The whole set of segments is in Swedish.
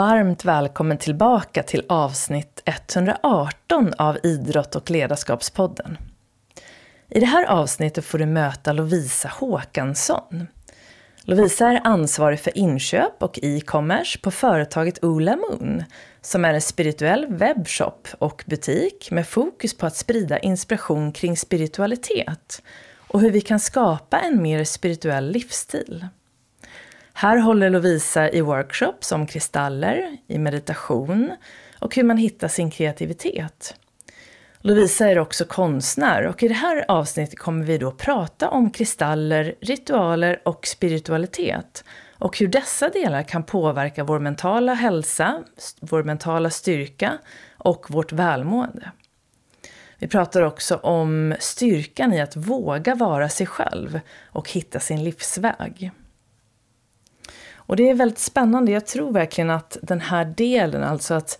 Varmt välkommen tillbaka till avsnitt 118 av Idrott och ledarskapspodden. I det här avsnittet får du möta Lovisa Håkansson. Lovisa är ansvarig för inköp och e-commerce på företaget Ola Moon som är en spirituell webbshop och butik med fokus på att sprida inspiration kring spiritualitet och hur vi kan skapa en mer spirituell livsstil. Här håller Lovisa i workshops om kristaller, i meditation och hur man hittar sin kreativitet. Lovisa är också konstnär och i det här avsnittet kommer vi då prata om kristaller, ritualer och spiritualitet och hur dessa delar kan påverka vår mentala hälsa, vår mentala styrka och vårt välmående. Vi pratar också om styrkan i att våga vara sig själv och hitta sin livsväg. Och det är väldigt spännande. Jag tror verkligen att den här delen, alltså att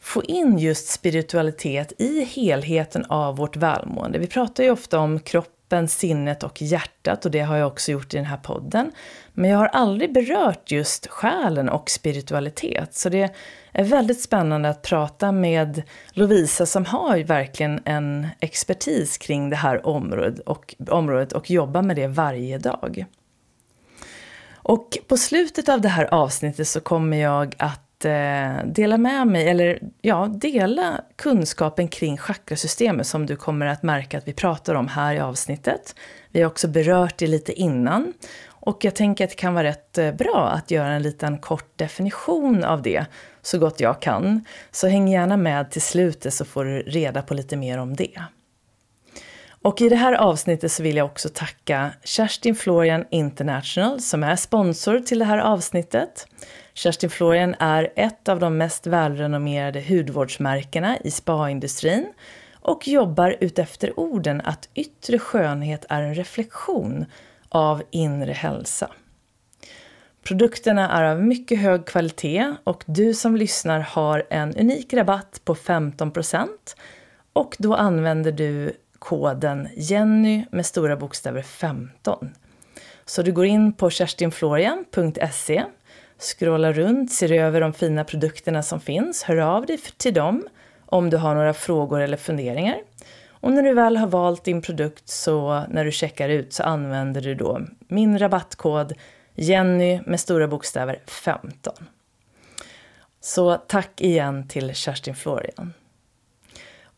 få in just spiritualitet i helheten av vårt välmående. Vi pratar ju ofta om kroppen, sinnet och hjärtat och det har jag också gjort i den här podden. Men jag har aldrig berört just själen och spiritualitet. Så det är väldigt spännande att prata med Lovisa som har verkligen en expertis kring det här området och, området och jobbar med det varje dag. Och på slutet av det här avsnittet så kommer jag att eh, dela med mig, eller ja, dela kunskapen kring chakrasystemet som du kommer att märka att vi pratar om här i avsnittet. Vi har också berört det lite innan. Och jag tänker att det kan vara rätt eh, bra att göra en liten kort definition av det, så gott jag kan. Så häng gärna med till slutet så får du reda på lite mer om det. Och i det här avsnittet så vill jag också tacka Kerstin Florian International som är sponsor till det här avsnittet. Kerstin Florian är ett av de mest välrenommerade hudvårdsmärkena i spaindustrin och jobbar utefter orden att yttre skönhet är en reflektion av inre hälsa. Produkterna är av mycket hög kvalitet och du som lyssnar har en unik rabatt på 15% och då använder du koden Jenny med stora bokstäver 15. Så du går in på kerstinflorian.se, scrollar runt, ser över de fina produkterna som finns, hör av dig till dem om du har några frågor eller funderingar. Och när du väl har valt din produkt så när du checkar ut så använder du då min rabattkod Jenny med stora bokstäver 15. Så tack igen till Kerstin Florian.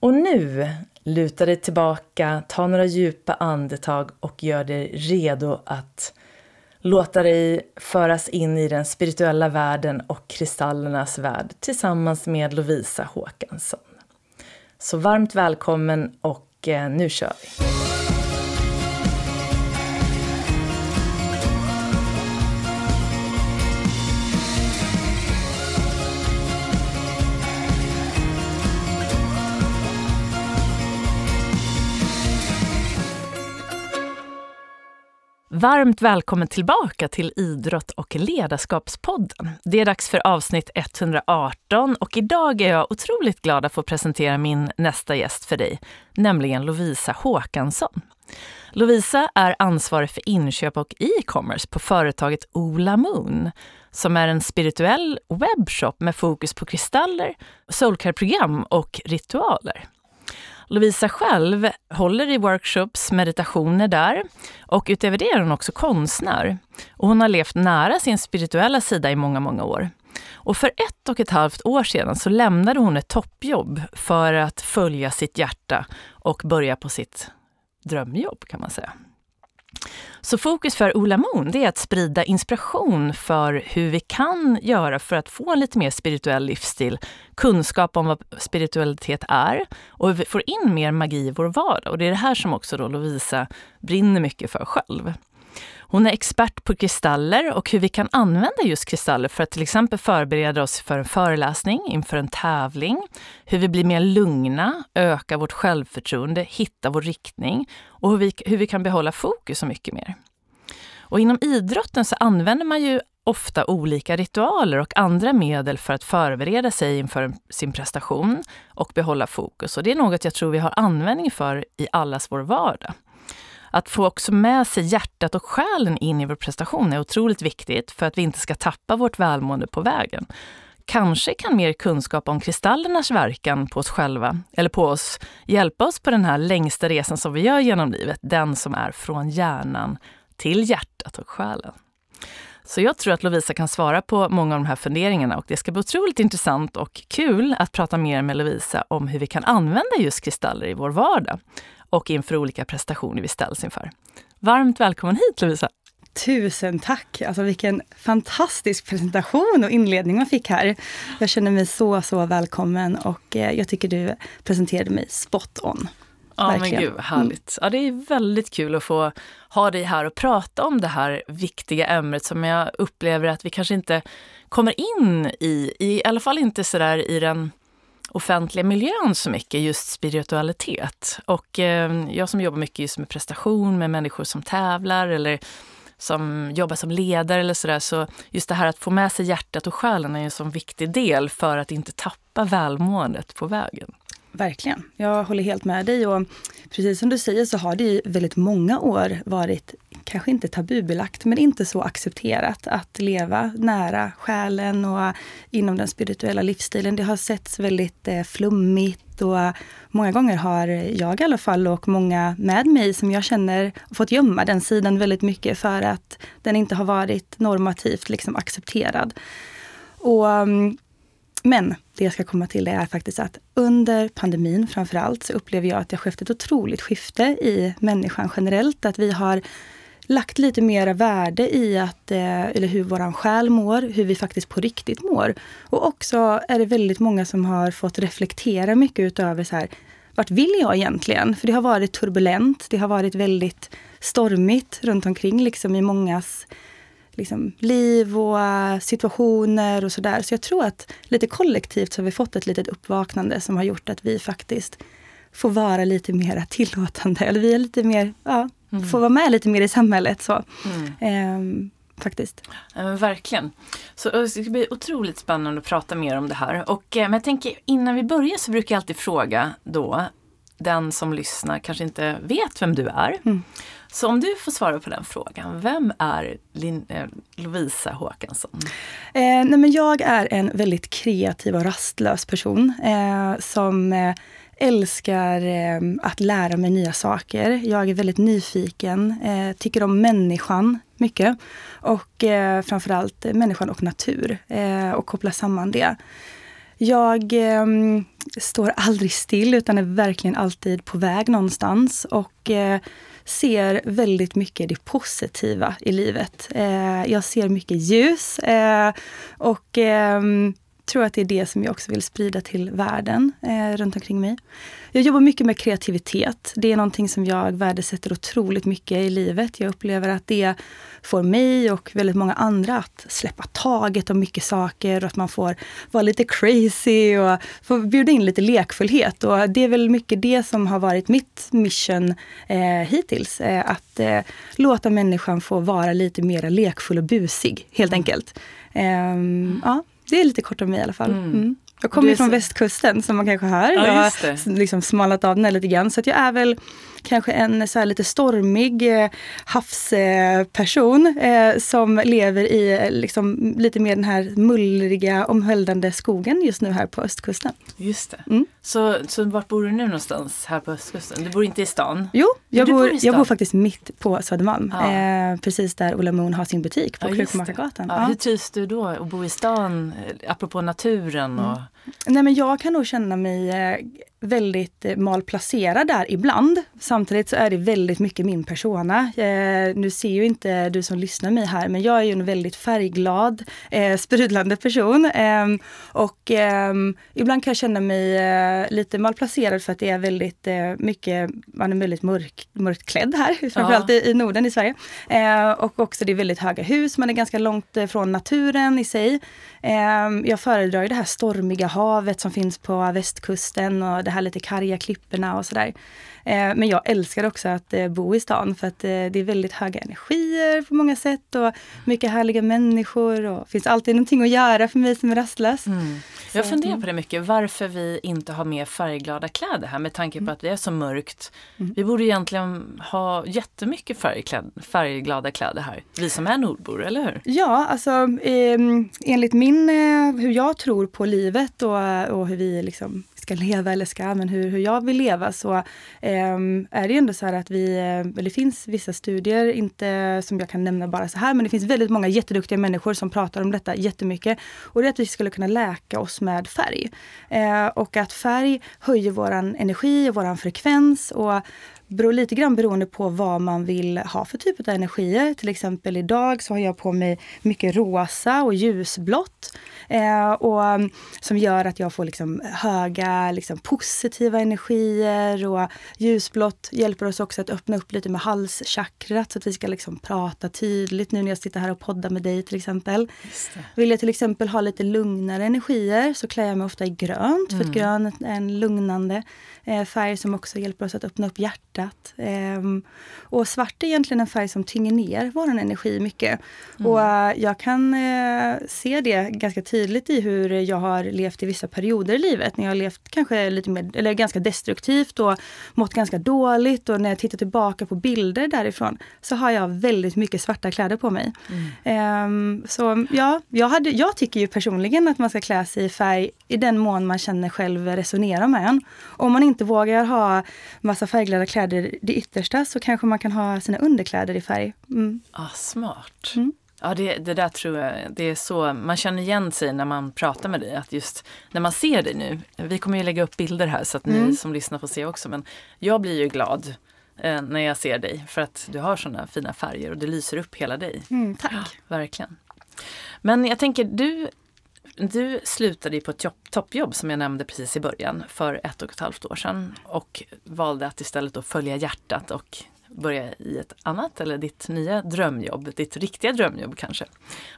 Och nu Luta dig tillbaka, ta några djupa andetag och gör dig redo att låta dig föras in i den spirituella världen och kristallernas värld tillsammans med Lovisa Håkansson. Så varmt välkommen och eh, nu kör vi! Varmt välkommen tillbaka till Idrott och ledarskapspodden. Det är dags för avsnitt 118 och idag är jag otroligt glad att få presentera min nästa gäst för dig, nämligen Lovisa Håkansson. Lovisa är ansvarig för inköp och e-commerce på företaget Ola Moon som är en spirituell webbshop med fokus på kristaller, soulcare-program och ritualer. Lovisa själv håller i workshops, meditationer där och utöver det är hon också konstnär. Och hon har levt nära sin spirituella sida i många, många år. Och för ett och ett halvt år sedan så lämnade hon ett toppjobb för att följa sitt hjärta och börja på sitt drömjobb kan man säga. Så fokus för Ola Moon det är att sprida inspiration för hur vi kan göra för att få en lite mer spirituell livsstil, kunskap om vad spiritualitet är och hur vi får in mer magi i vår vardag. Och det är det här som också då Lovisa brinner mycket för själv. Hon är expert på kristaller och hur vi kan använda just kristaller för att till exempel förbereda oss för en föreläsning, inför en tävling, hur vi blir mer lugna, ökar vårt självförtroende, hittar vår riktning och hur vi, hur vi kan behålla fokus och mycket mer. Och inom idrotten så använder man ju ofta olika ritualer och andra medel för att förbereda sig inför sin prestation och behålla fokus. Och det är något jag tror vi har användning för i allas vår vardag. Att få också med sig hjärtat och själen in i vår prestation är otroligt viktigt för att vi inte ska tappa vårt välmående på vägen. Kanske kan mer kunskap om kristallernas verkan på oss själva, eller på oss, hjälpa oss på den här längsta resan som vi gör genom livet, den som är från hjärnan till hjärtat och själen. Så jag tror att Lovisa kan svara på många av de här funderingarna och det ska bli otroligt intressant och kul att prata mer med Lovisa om hur vi kan använda just kristaller i vår vardag och inför olika prestationer vi ställs inför. Varmt välkommen hit Lovisa! Tusen tack! Alltså vilken fantastisk presentation och inledning man fick här. Jag känner mig så, så välkommen och eh, jag tycker du presenterade mig spot on. Ja Verkligen. men gud, härligt. Ja, det är väldigt kul att få ha dig här och prata om det här viktiga ämnet som jag upplever att vi kanske inte kommer in i, i alla fall inte sådär i den offentliga miljön så mycket, just spiritualitet. Och eh, jag som jobbar mycket just med prestation, med människor som tävlar eller som jobbar som ledare eller sådär, så just det här att få med sig hjärtat och själen är en sån viktig del för att inte tappa välmåendet på vägen. Verkligen. Jag håller helt med dig. Och precis som du säger så har det i väldigt många år varit, kanske inte tabubelagt, men inte så accepterat att leva nära själen och inom den spirituella livsstilen. Det har setts väldigt eh, flummigt och många gånger har jag i alla fall och många med mig som jag känner fått gömma den sidan väldigt mycket för att den inte har varit normativt liksom accepterad. Och mm, men det jag ska komma till är faktiskt att under pandemin framförallt så upplever jag att det har skett ett otroligt skifte i människan generellt. Att vi har lagt lite mera värde i att, eh, eller hur våran själ mår, hur vi faktiskt på riktigt mår. Och också är det väldigt många som har fått reflektera mycket utöver så här, vart vill jag egentligen? För det har varit turbulent, det har varit väldigt stormigt runt omkring liksom i mångas liksom, liv och uh, situationer och sådär. Så jag tror att lite kollektivt så har vi fått ett litet uppvaknande som har gjort att vi faktiskt får vara lite mer tillåtande. Eller vi är lite mer, ja, mm. får vara med lite mer i samhället. Så. Mm. Um, faktiskt. Ja, verkligen. Så det ska bli otroligt spännande att prata mer om det här. Och, eh, men jag tänker innan vi börjar så brukar jag alltid fråga då den som lyssnar kanske inte vet vem du är. Mm. Så om du får svara på den frågan, vem är Lin eh, Lovisa Håkansson? Eh, nej men jag är en väldigt kreativ och rastlös person eh, som eh, älskar eh, att lära mig nya saker. Jag är väldigt nyfiken, eh, tycker om människan mycket. Och eh, framförallt människan och natur eh, och koppla samman det. Jag eh, står aldrig still utan är verkligen alltid på väg någonstans. Och eh, ser väldigt mycket det positiva i livet. Eh, jag ser mycket ljus eh, och eh, tror att det är det som jag också vill sprida till världen eh, runt omkring mig. Jag jobbar mycket med kreativitet. Det är någonting som jag värdesätter otroligt mycket i livet. Jag upplever att det får mig och väldigt många andra att släppa taget om mycket saker och att man får vara lite crazy och få bjuda in lite lekfullhet. Och det är väl mycket det som har varit mitt mission eh, hittills. Eh, att eh, låta människan få vara lite mer lekfull och busig, helt enkelt. Mm. Ja, det är lite kort om mig i alla fall. Mm. Mm. Jag kommer ju från så... västkusten som man kanske hör. Ja, jag har liksom smalat av den lite grann. Så att jag är väl kanske en så lite stormig eh, havsperson eh, som lever i eh, liksom, lite mer den här mullriga, omhöldande skogen just nu här på östkusten. Just det. Mm. Så, så vart bor du nu någonstans här på östkusten? Du bor inte i stan? Jo, jag, bor, bor jag bor faktiskt mitt på Södermalm. Ja. Eh, precis där Ola Moon har sin butik på ja, Krukmakargatan. Ja, ja. Hur trivs du då att bo i stan, apropå naturen? Och... Mm. Nej men jag kan nog känna mig eh, väldigt eh, malplacerad där ibland. Samtidigt så är det väldigt mycket min persona. Eh, nu ser ju inte du som lyssnar mig här, men jag är ju en väldigt färgglad, eh, sprudlande person. Eh, och eh, ibland kan jag känna mig lite malplacerad för att det är väldigt mycket, man är väldigt mörk, mörkt klädd här, framförallt ja. i, i Norden i Sverige. och också det är väldigt höga hus, man är ganska långt från naturen i sig. jag föredrar det här stormiga havet som finns på västkusten och det här lite karga klipporna och sådär. Eh, men jag älskar också att eh, bo i stan för att eh, det är väldigt höga energier på många sätt och mycket härliga människor och det finns alltid någonting att göra för mig som är rastlös. Mm. Jag funderar på det mycket, varför vi inte har mer färgglada kläder här med tanke på mm. att det är så mörkt. Mm. Vi borde egentligen ha jättemycket färgkläd, färgglada kläder här, vi som är nordbor, eller hur? Ja, alltså eh, enligt min, eh, hur jag tror på livet och, och hur vi liksom ska leva eller ska, men hur, hur jag vill leva så eh, är det ju ändå så här att vi, eh, eller det finns vissa studier, inte som jag kan nämna bara så här, men det finns väldigt många jätteduktiga människor som pratar om detta jättemycket. Och det är att vi skulle kunna läka oss med färg. Eh, och att färg höjer våran energi och våran frekvens och beror lite grann beroende på vad man vill ha för typ av energier. Till exempel idag så har jag på mig mycket rosa och ljusblått. Eh, och, mm, som gör att jag får liksom höga liksom, positiva energier. Och ljusblått hjälper oss också att öppna upp lite med halschakrat så att vi ska liksom prata tydligt nu när jag sitter här och poddar med dig till exempel. Vill jag till exempel ha lite lugnare energier så klär jag mig ofta i grönt. Mm. För att mm. grönt är en lugnande eh, färg som också hjälper oss att öppna upp hjärtat. Eh, och svart är egentligen en färg som tynger ner vår energi mycket. Mm. Och uh, jag kan uh, se det ganska tydligt i hur jag har levt i vissa perioder i livet. När jag har levt kanske lite mer, eller ganska destruktivt och mått ganska dåligt. Och när jag tittar tillbaka på bilder därifrån så har jag väldigt mycket svarta kläder på mig. Mm. Um, så ja, jag, hade, jag tycker ju personligen att man ska klä sig i färg i den mån man känner själv resonerar med en. Om man inte vågar ha massa färgglada kläder det yttersta så kanske man kan ha sina underkläder i färg. Mm. Ah, smart. Mm. Ja, det, det där tror jag, det är så, man känner igen sig när man pratar med dig. Att just när man ser dig nu, vi kommer ju lägga upp bilder här så att ni mm. som lyssnar får se också. Men jag blir ju glad eh, när jag ser dig för att du har såna fina färger och det lyser upp hela dig. Mm, tack. Ja, verkligen. Men jag tänker, du du slutade på ett toppjobb som jag nämnde precis i början för ett och ett halvt år sedan och valde att istället då följa hjärtat och börja i ett annat eller ditt nya drömjobb, ditt riktiga drömjobb kanske.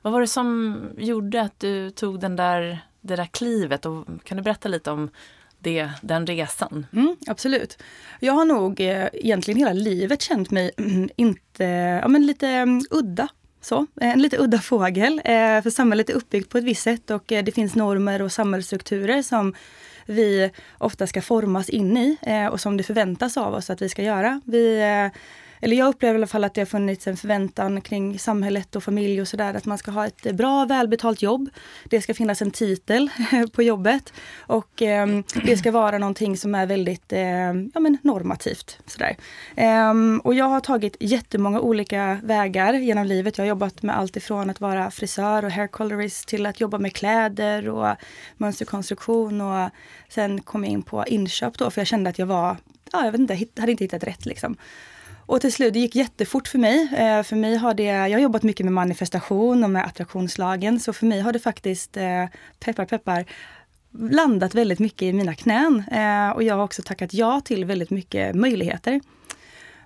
Vad var det som gjorde att du tog den där, det där klivet och kan du berätta lite om det, den resan? Mm, absolut. Jag har nog eh, egentligen hela livet känt mig inte, ja, men lite um, udda så, eh, en lite udda fågel. Eh, för samhället är uppbyggt på ett visst sätt och eh, det finns normer och samhällsstrukturer som vi ofta ska formas in i och som det förväntas av oss att vi ska göra. Vi eller jag upplever i alla fall att det har funnits en förväntan kring samhället och familj och sådär, att man ska ha ett bra välbetalt jobb. Det ska finnas en titel på jobbet och eh, det ska vara någonting som är väldigt eh, ja, men normativt. Sådär. Eh, och jag har tagit jättemånga olika vägar genom livet. Jag har jobbat med allt ifrån att vara frisör och hair colorist till att jobba med kläder och mönsterkonstruktion och sen kom jag in på inköp då, för jag kände att jag var, ja, jag vet inte, hade inte hittat rätt liksom. Och till slut, det gick jättefort för mig. Eh, för mig har det, jag har jobbat mycket med manifestation och med attraktionslagen. Så för mig har det faktiskt, eh, peppar peppar, landat väldigt mycket i mina knän. Eh, och jag har också tackat ja till väldigt mycket möjligheter.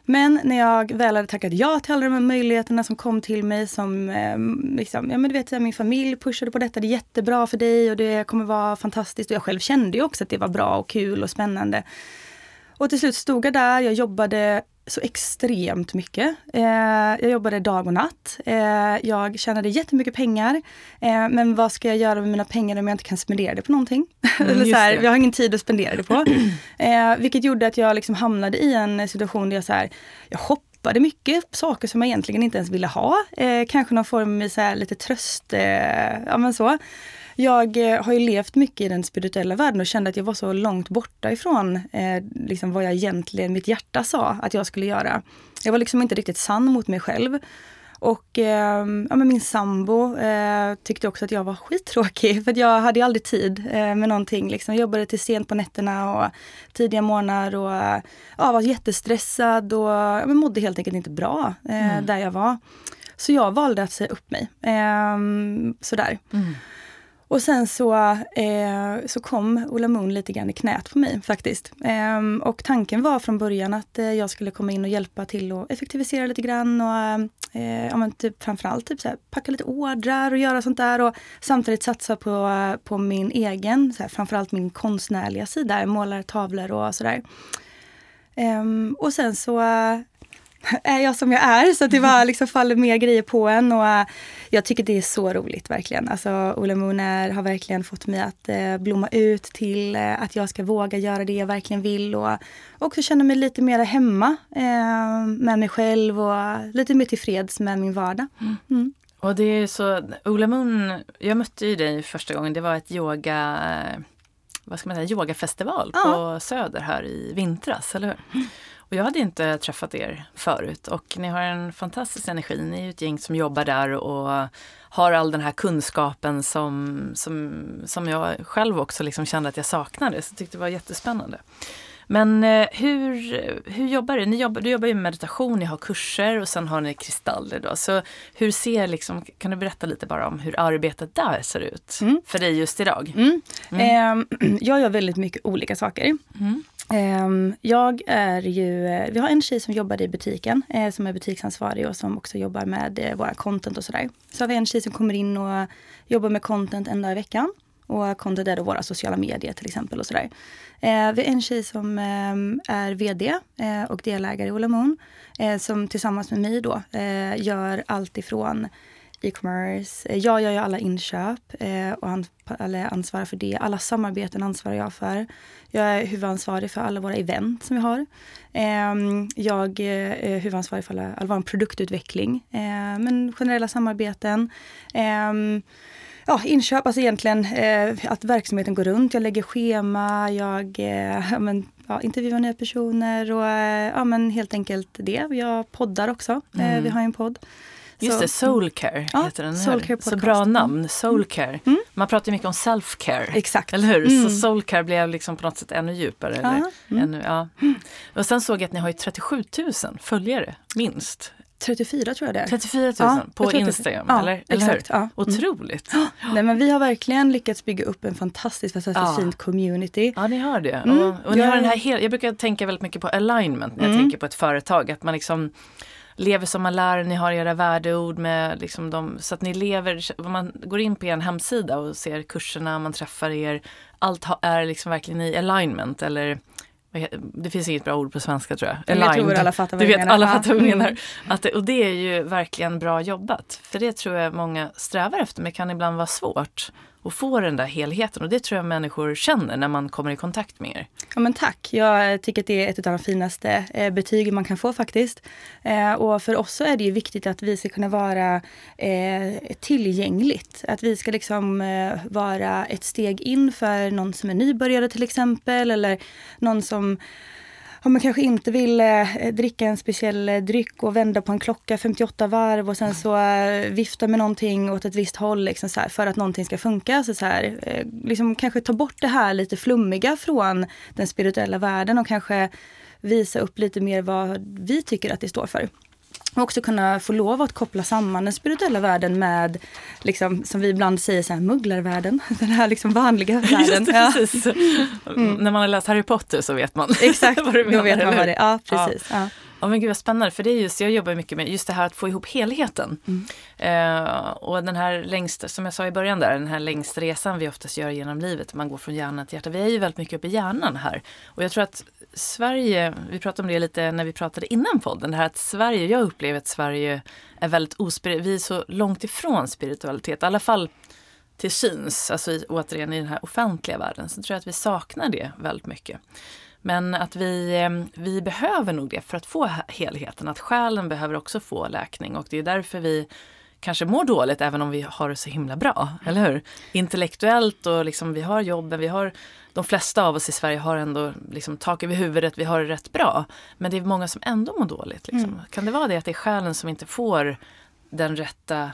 Men när jag väl hade tackat ja till alla de här möjligheterna som kom till mig som, eh, liksom, ja men du vet, min familj pushade på detta, det är jättebra för dig och det kommer vara fantastiskt. Och jag själv kände ju också att det var bra och kul och spännande. Och till slut stod jag där, jag jobbade så extremt mycket. Eh, jag jobbade dag och natt. Eh, jag tjänade jättemycket pengar. Eh, men vad ska jag göra med mina pengar om jag inte kan spendera det på någonting? Mm, Eller så här, jag har ingen tid att spendera det på. Eh, vilket gjorde att jag liksom hamnade i en situation där jag, så här, jag hoppade mycket saker som jag egentligen inte ens ville ha. Eh, kanske någon form av så här, lite tröst, eh, ja men så. Jag eh, har ju levt mycket i den spirituella världen och kände att jag var så långt borta ifrån eh, liksom vad jag egentligen, mitt hjärta sa att jag skulle göra. Jag var liksom inte riktigt sann mot mig själv. Och eh, ja, men min sambo eh, tyckte också att jag var skittråkig för jag hade aldrig tid eh, med någonting. Liksom. Jag jobbade till sent på nätterna och tidiga morgnar och ja, var jättestressad och ja, men mådde helt enkelt inte bra eh, mm. där jag var. Så jag valde att säga upp mig. Ehm, sådär. Mm. Och sen så, eh, så kom Ola Moon lite grann i knät på mig faktiskt. Eh, och tanken var från början att eh, jag skulle komma in och hjälpa till att effektivisera lite grann och eh, ja, men typ, framförallt typ så här, packa lite ordrar och göra sånt där och samtidigt satsa på, på min egen, så här, framförallt min konstnärliga sida, målar tavlor och sådär. Ehm, och sen så är jag som jag är. Så det bara liksom faller mer grejer på en. Och uh, jag tycker det är så roligt verkligen. Alltså Ola Mooner har verkligen fått mig att uh, blomma ut till uh, att jag ska våga göra det jag verkligen vill. Och också känna mig lite mer hemma med mig själv och lite mer tillfreds med min vardag. Mm. Mm. Och det är så, Ola Moon, jag mötte ju dig första gången, det var ett yoga vad ska man säga, yogafestival ja. på Söder här i vintras, eller hur? Mm. Och jag hade inte träffat er förut och ni har en fantastisk energi. Ni är ju ett gäng som jobbar där och har all den här kunskapen som, som, som jag själv också liksom kände att jag saknade. Så jag tyckte det var jättespännande. Men eh, hur, hur jobbar du? Ni jobbar, du jobbar ju med meditation, ni har kurser och sen har ni kristaller. Då. Så hur ser, liksom, kan du berätta lite bara om hur arbetet där ser ut mm. för dig just idag? Mm. Mm. Eh, jag gör väldigt mycket olika saker. Ehm, jag är ju, eh, vi har en tjej som jobbar i butiken eh, som är butiksansvarig och som också jobbar med eh, våra content och sådär. Så har vi en tjej som kommer in och jobbar med content en dag i veckan. Och content är då våra sociala medier till exempel och sådär. Eh, vi har en tjej som ehm, är VD och delägare i Ola Moon. Som tillsammans med mig då gör allt ifrån e-commerce. Eh, jag gör ju alla inköp eh, och ansvarar för det. Alla samarbeten ansvarar jag för. Jag är huvudansvarig för alla våra event som vi har. Ehm, jag är huvudansvarig för all vår produktutveckling. Eh, men generella samarbeten. Ehm, ja, inköp, alltså egentligen att verksamheten går runt. Jag lägger schema, jag ja, men, ja, intervjuar nya personer och ja, men helt enkelt det. Jag poddar också. Mm. Vi har en podd. Just så, det, Soulcare ja, heter den. Soulcare så bra namn, mm. Soulcare. Mm. Man pratar mycket om self-care. Exakt. Eller hur? Mm. Så Soulcare blev liksom på något sätt ännu djupare. Eller, mm. ännu, ja. Och sen såg jag att ni har ju 37 000 följare, minst. 34 tror jag det är. 34 000 ja, på Instagram, ja, eller, eller exakt? Ja. Otroligt. Mm. Nej, men vi har verkligen lyckats bygga upp en fantastisk, fantastiskt ja. fint community. Ja, ni har det. Mm. Och, och ni har den här, jag brukar tänka väldigt mycket på alignment när jag mm. tänker på ett företag. Att man liksom lever som man lär, ni har era värdeord med liksom de, så att ni lever, man går in på en hemsida och ser kurserna, man träffar er, allt är liksom verkligen i alignment eller det finns inget bra ord på svenska tror jag. Aligned. Jag tror alla fattar vad du vet, alla fattar vad jag menar. Att det, och det är ju verkligen bra jobbat. För det tror jag många strävar efter men kan ibland vara svårt och få den där helheten. Och det tror jag människor känner när man kommer i kontakt med er. Ja men tack. Jag tycker att det är ett av de finaste eh, betygen man kan få faktiskt. Eh, och för oss så är det ju viktigt att vi ska kunna vara eh, tillgängligt. Att vi ska liksom vara ett steg in för någon som är nybörjare till exempel. Eller någon som om man kanske inte vill eh, dricka en speciell eh, dryck och vända på en klocka 58 varv och sen så eh, vifta med någonting åt ett visst håll liksom så här, för att någonting ska funka. Så, så här, eh, liksom kanske ta bort det här lite flummiga från den spirituella världen och kanske visa upp lite mer vad vi tycker att det står för. Och också kunna få lov att koppla samman den spirituella världen med, liksom, som vi ibland säger, så här, mugglarvärlden. Den här liksom vanliga världen. Det, ja. precis. Mm. När man har läst Harry Potter så vet man Exakt, vad du menar. Då vet man vad det är. Ja, precis. Ja. Ja. Ja men gud vad spännande, för det är just, jag jobbar mycket med just det här att få ihop helheten. Mm. Eh, och den här längst, som jag sa i början där, den här längsta resan vi oftast gör genom livet, man går från hjärnan till hjärtat. Vi är ju väldigt mycket uppe i hjärnan här. Och jag tror att Sverige, vi pratade om det lite när vi pratade innan podden, det här att Sverige, jag upplever att Sverige är väldigt ospirituellt, vi är så långt ifrån spiritualitet, i alla fall till syns, alltså i, återigen i den här offentliga världen, så tror jag att vi saknar det väldigt mycket. Men att vi, ehm, vi behöver nog det för att få helheten, att själen behöver också få läkning och det är därför vi kanske mår dåligt även om vi har det så himla bra, eller hur? Intellektuellt och liksom vi har jobben, vi har de flesta av oss i Sverige har ändå liksom tak över huvudet, vi har det rätt bra. Men det är många som ändå mår dåligt. Liksom. Mm. Kan det vara det att det är själen som inte får den rätta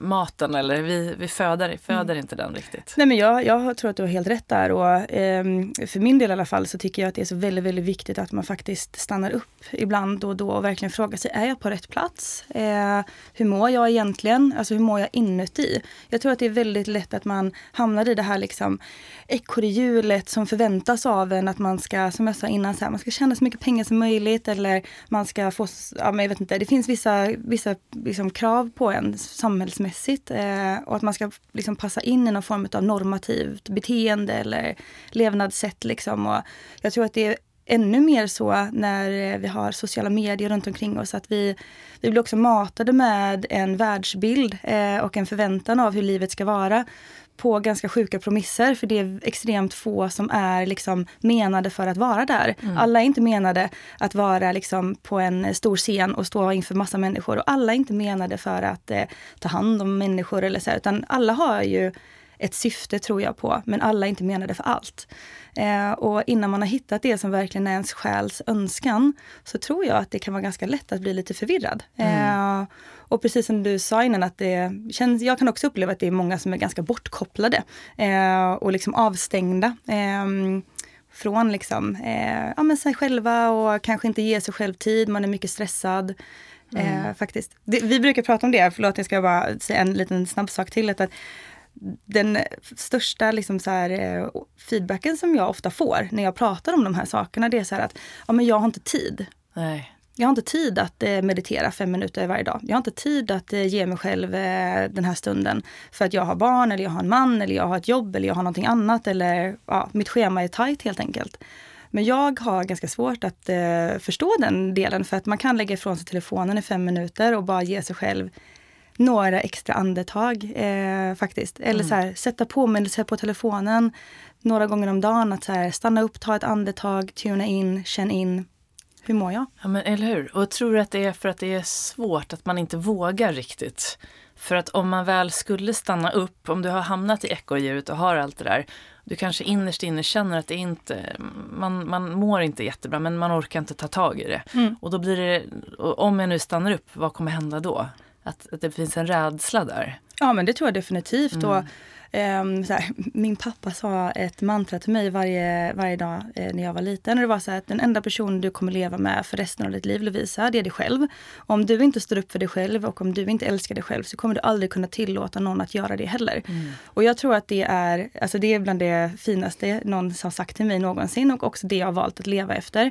maten eller vi, vi föder, föder mm. inte den riktigt. Nej men jag, jag tror att du har helt rätt där och eh, för min del i alla fall så tycker jag att det är så väldigt, väldigt viktigt att man faktiskt stannar upp ibland och då och verkligen frågar sig, är jag på rätt plats? Eh, hur mår jag egentligen? Alltså hur mår jag inuti? Jag tror att det är väldigt lätt att man hamnar i det här liksom ekorrhjulet som förväntas av en att man ska, som jag sa innan, så här, man ska tjäna så mycket pengar som möjligt eller man ska få, ja men jag vet inte, det finns vissa, vissa liksom, krav på en samhällsmässigt eh, och att man ska liksom, passa in i någon form av normativt beteende eller levnadssätt liksom. Och jag tror att det är ännu mer så när eh, vi har sociala medier runt omkring oss. Att vi, vi blir också matade med en världsbild eh, och en förväntan av hur livet ska vara på ganska sjuka promisser för det är extremt få som är liksom menade för att vara där. Mm. Alla är inte menade att vara liksom på en stor scen och stå inför massa människor och alla är inte menade för att eh, ta hand om människor eller så utan alla har ju ett syfte tror jag på, men alla är inte menade för allt. Eh, och innan man har hittat det som verkligen är ens själs önskan så tror jag att det kan vara ganska lätt att bli lite förvirrad. Mm. Eh, och precis som du sa innan att det känns, jag kan också uppleva att det är många som är ganska bortkopplade eh, och liksom avstängda ehm, från liksom, eh, ja, men sig själva och kanske inte ge sig själv tid, man är mycket stressad. Mm. Eh, faktiskt. Det, vi brukar prata om det, förlåt jag ska bara säga en liten snabb sak till. Att, att den största liksom så här, eh, feedbacken som jag ofta får när jag pratar om de här sakerna, det är så här att ja, men jag har inte tid. Nej. Jag har inte tid att eh, meditera fem minuter varje dag. Jag har inte tid att eh, ge mig själv den här stunden. För att jag har barn, eller jag har en man, eller jag har ett jobb, eller jag har någonting annat. Eller ja, mitt schema är tajt helt enkelt. Men jag har ganska svårt att eh, förstå den delen för att man kan lägga ifrån sig telefonen i fem minuter och bara ge sig själv några extra andetag eh, faktiskt. Eller mm. så här, sätta påminnelser på telefonen några gånger om dagen. Att så här, stanna upp, ta ett andetag, tuna in, känn in. Hur mår jag? Ja men eller hur. Och jag tror att det är för att det är svårt, att man inte vågar riktigt. För att om man väl skulle stanna upp, om du har hamnat i ekorrhjulet och har allt det där. Du kanske innerst inne känner att det inte, man, man mår inte jättebra men man orkar inte ta tag i det. Mm. Och då blir det, om jag nu stannar upp, vad kommer hända då? Att, att det finns en rädsla där. Ja men det tror jag definitivt. Mm. Och, um, här, min pappa sa ett mantra till mig varje, varje dag eh, när jag var liten. Och det var så att den enda personen du kommer leva med för resten av ditt liv Lovisa, det är dig själv. Om du inte står upp för dig själv och om du inte älskar dig själv så kommer du aldrig kunna tillåta någon att göra det heller. Mm. Och jag tror att det är, alltså det är bland det finaste någon har sagt till mig någonsin och också det jag har valt att leva efter.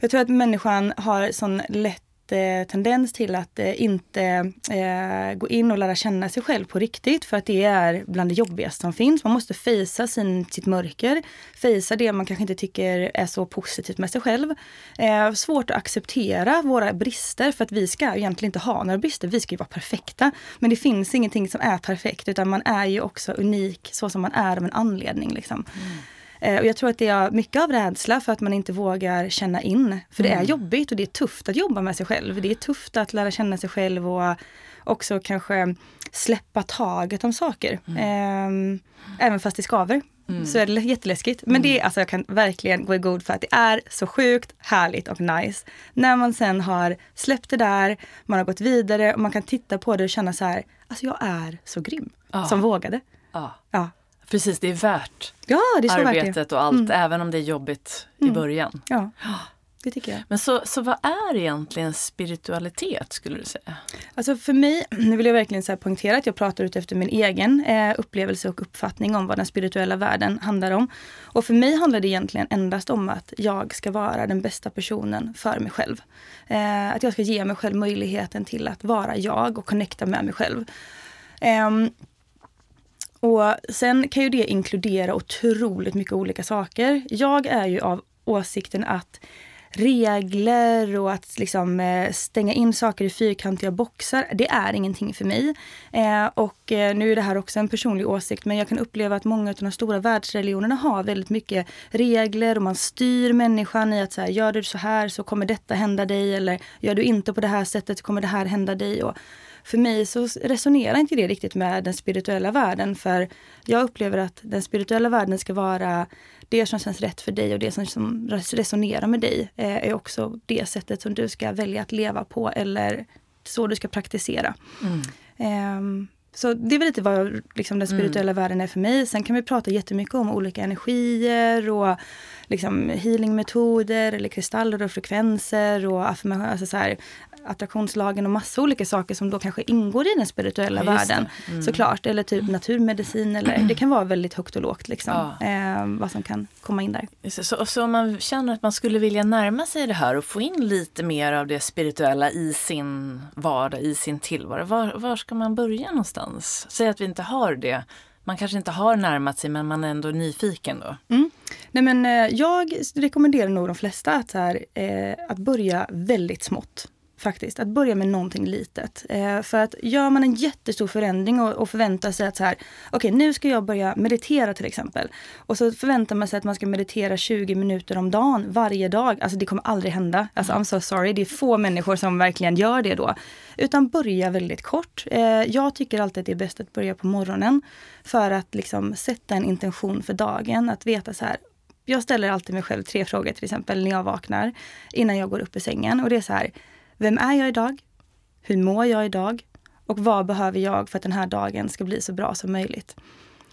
Jag tror att människan har sån lätt Eh, tendens till att eh, inte eh, gå in och lära känna sig själv på riktigt för att det är bland det jobbigaste som finns. Man måste fejsa sitt mörker, fejsa det man kanske inte tycker är så positivt med sig själv. Eh, svårt att acceptera våra brister för att vi ska egentligen inte ha några brister, vi ska ju vara perfekta. Men det finns ingenting som är perfekt utan man är ju också unik så som man är av en anledning. Liksom. Mm. Eh, och jag tror att det är mycket av rädsla för att man inte vågar känna in. För det är mm. jobbigt och det är tufft att jobba med sig själv. Det är tufft att lära känna sig själv och också kanske släppa taget om saker. Mm. Eh, även fast det skaver. Mm. Så är det jätteläskigt. Men det, mm. alltså, jag kan verkligen gå i god för att det är så sjukt härligt och nice. När man sen har släppt det där, man har gått vidare och man kan titta på det och känna så här, alltså jag är så grym ah. som vågade. Ah. Ja. Precis, det är värt ja, det är arbetet och allt, mm. även om det är jobbigt i mm. början. Ja, det tycker jag. Men så, så vad är egentligen spiritualitet skulle du säga? Alltså för mig, nu vill jag verkligen så poängtera att jag pratar ut efter min egen eh, upplevelse och uppfattning om vad den spirituella världen handlar om. Och för mig handlar det egentligen endast om att jag ska vara den bästa personen för mig själv. Eh, att jag ska ge mig själv möjligheten till att vara jag och connecta med mig själv. Um, och sen kan ju det inkludera otroligt mycket olika saker. Jag är ju av åsikten att regler och att liksom, eh, stänga in saker i fyrkantiga boxar, det är ingenting för mig. Eh, och eh, nu är det här också en personlig åsikt, men jag kan uppleva att många av de stora världsreligionerna har väldigt mycket regler och man styr människan i att så här, gör du så här så kommer detta hända dig eller gör du inte på det här sättet så kommer det här hända dig. Och för mig så resonerar inte det riktigt med den spirituella världen. För jag upplever att den spirituella världen ska vara det som känns rätt för dig och det som, som resonerar med dig eh, är också det sättet som du ska välja att leva på eller så du ska praktisera. Mm. Um, så det är väl lite vad liksom, den spirituella mm. världen är för mig. Sen kan vi prata jättemycket om olika energier och liksom, healingmetoder eller kristaller och frekvenser och affirmationer. Alltså, så här, attraktionslagen och massa olika saker som då kanske ingår i den spirituella ja, världen. Mm. Såklart. Eller typ naturmedicin. Eller, det kan vara väldigt högt och lågt. Liksom, ja. eh, vad som kan komma in där. Så, så om man känner att man skulle vilja närma sig det här och få in lite mer av det spirituella i sin vardag, i sin tillvaro. Var, var ska man börja någonstans? Säg att vi inte har det man kanske inte har närmat sig men man är ändå nyfiken då? Mm. Nej, men, eh, jag rekommenderar nog de flesta att, här, eh, att börja väldigt smått faktiskt. Att börja med någonting litet. Eh, för att gör man en jättestor förändring och, och förväntar sig att så här, okej okay, nu ska jag börja meditera till exempel. Och så förväntar man sig att man ska meditera 20 minuter om dagen varje dag. Alltså det kommer aldrig hända. Alltså I'm so sorry, det är få människor som verkligen gör det då. Utan börja väldigt kort. Eh, jag tycker alltid att det är bäst att börja på morgonen. För att liksom sätta en intention för dagen. Att veta så här, jag ställer alltid mig själv tre frågor till exempel när jag vaknar. Innan jag går upp i sängen. Och det är så här, vem är jag idag? Hur mår jag idag? Och vad behöver jag för att den här dagen ska bli så bra som möjligt?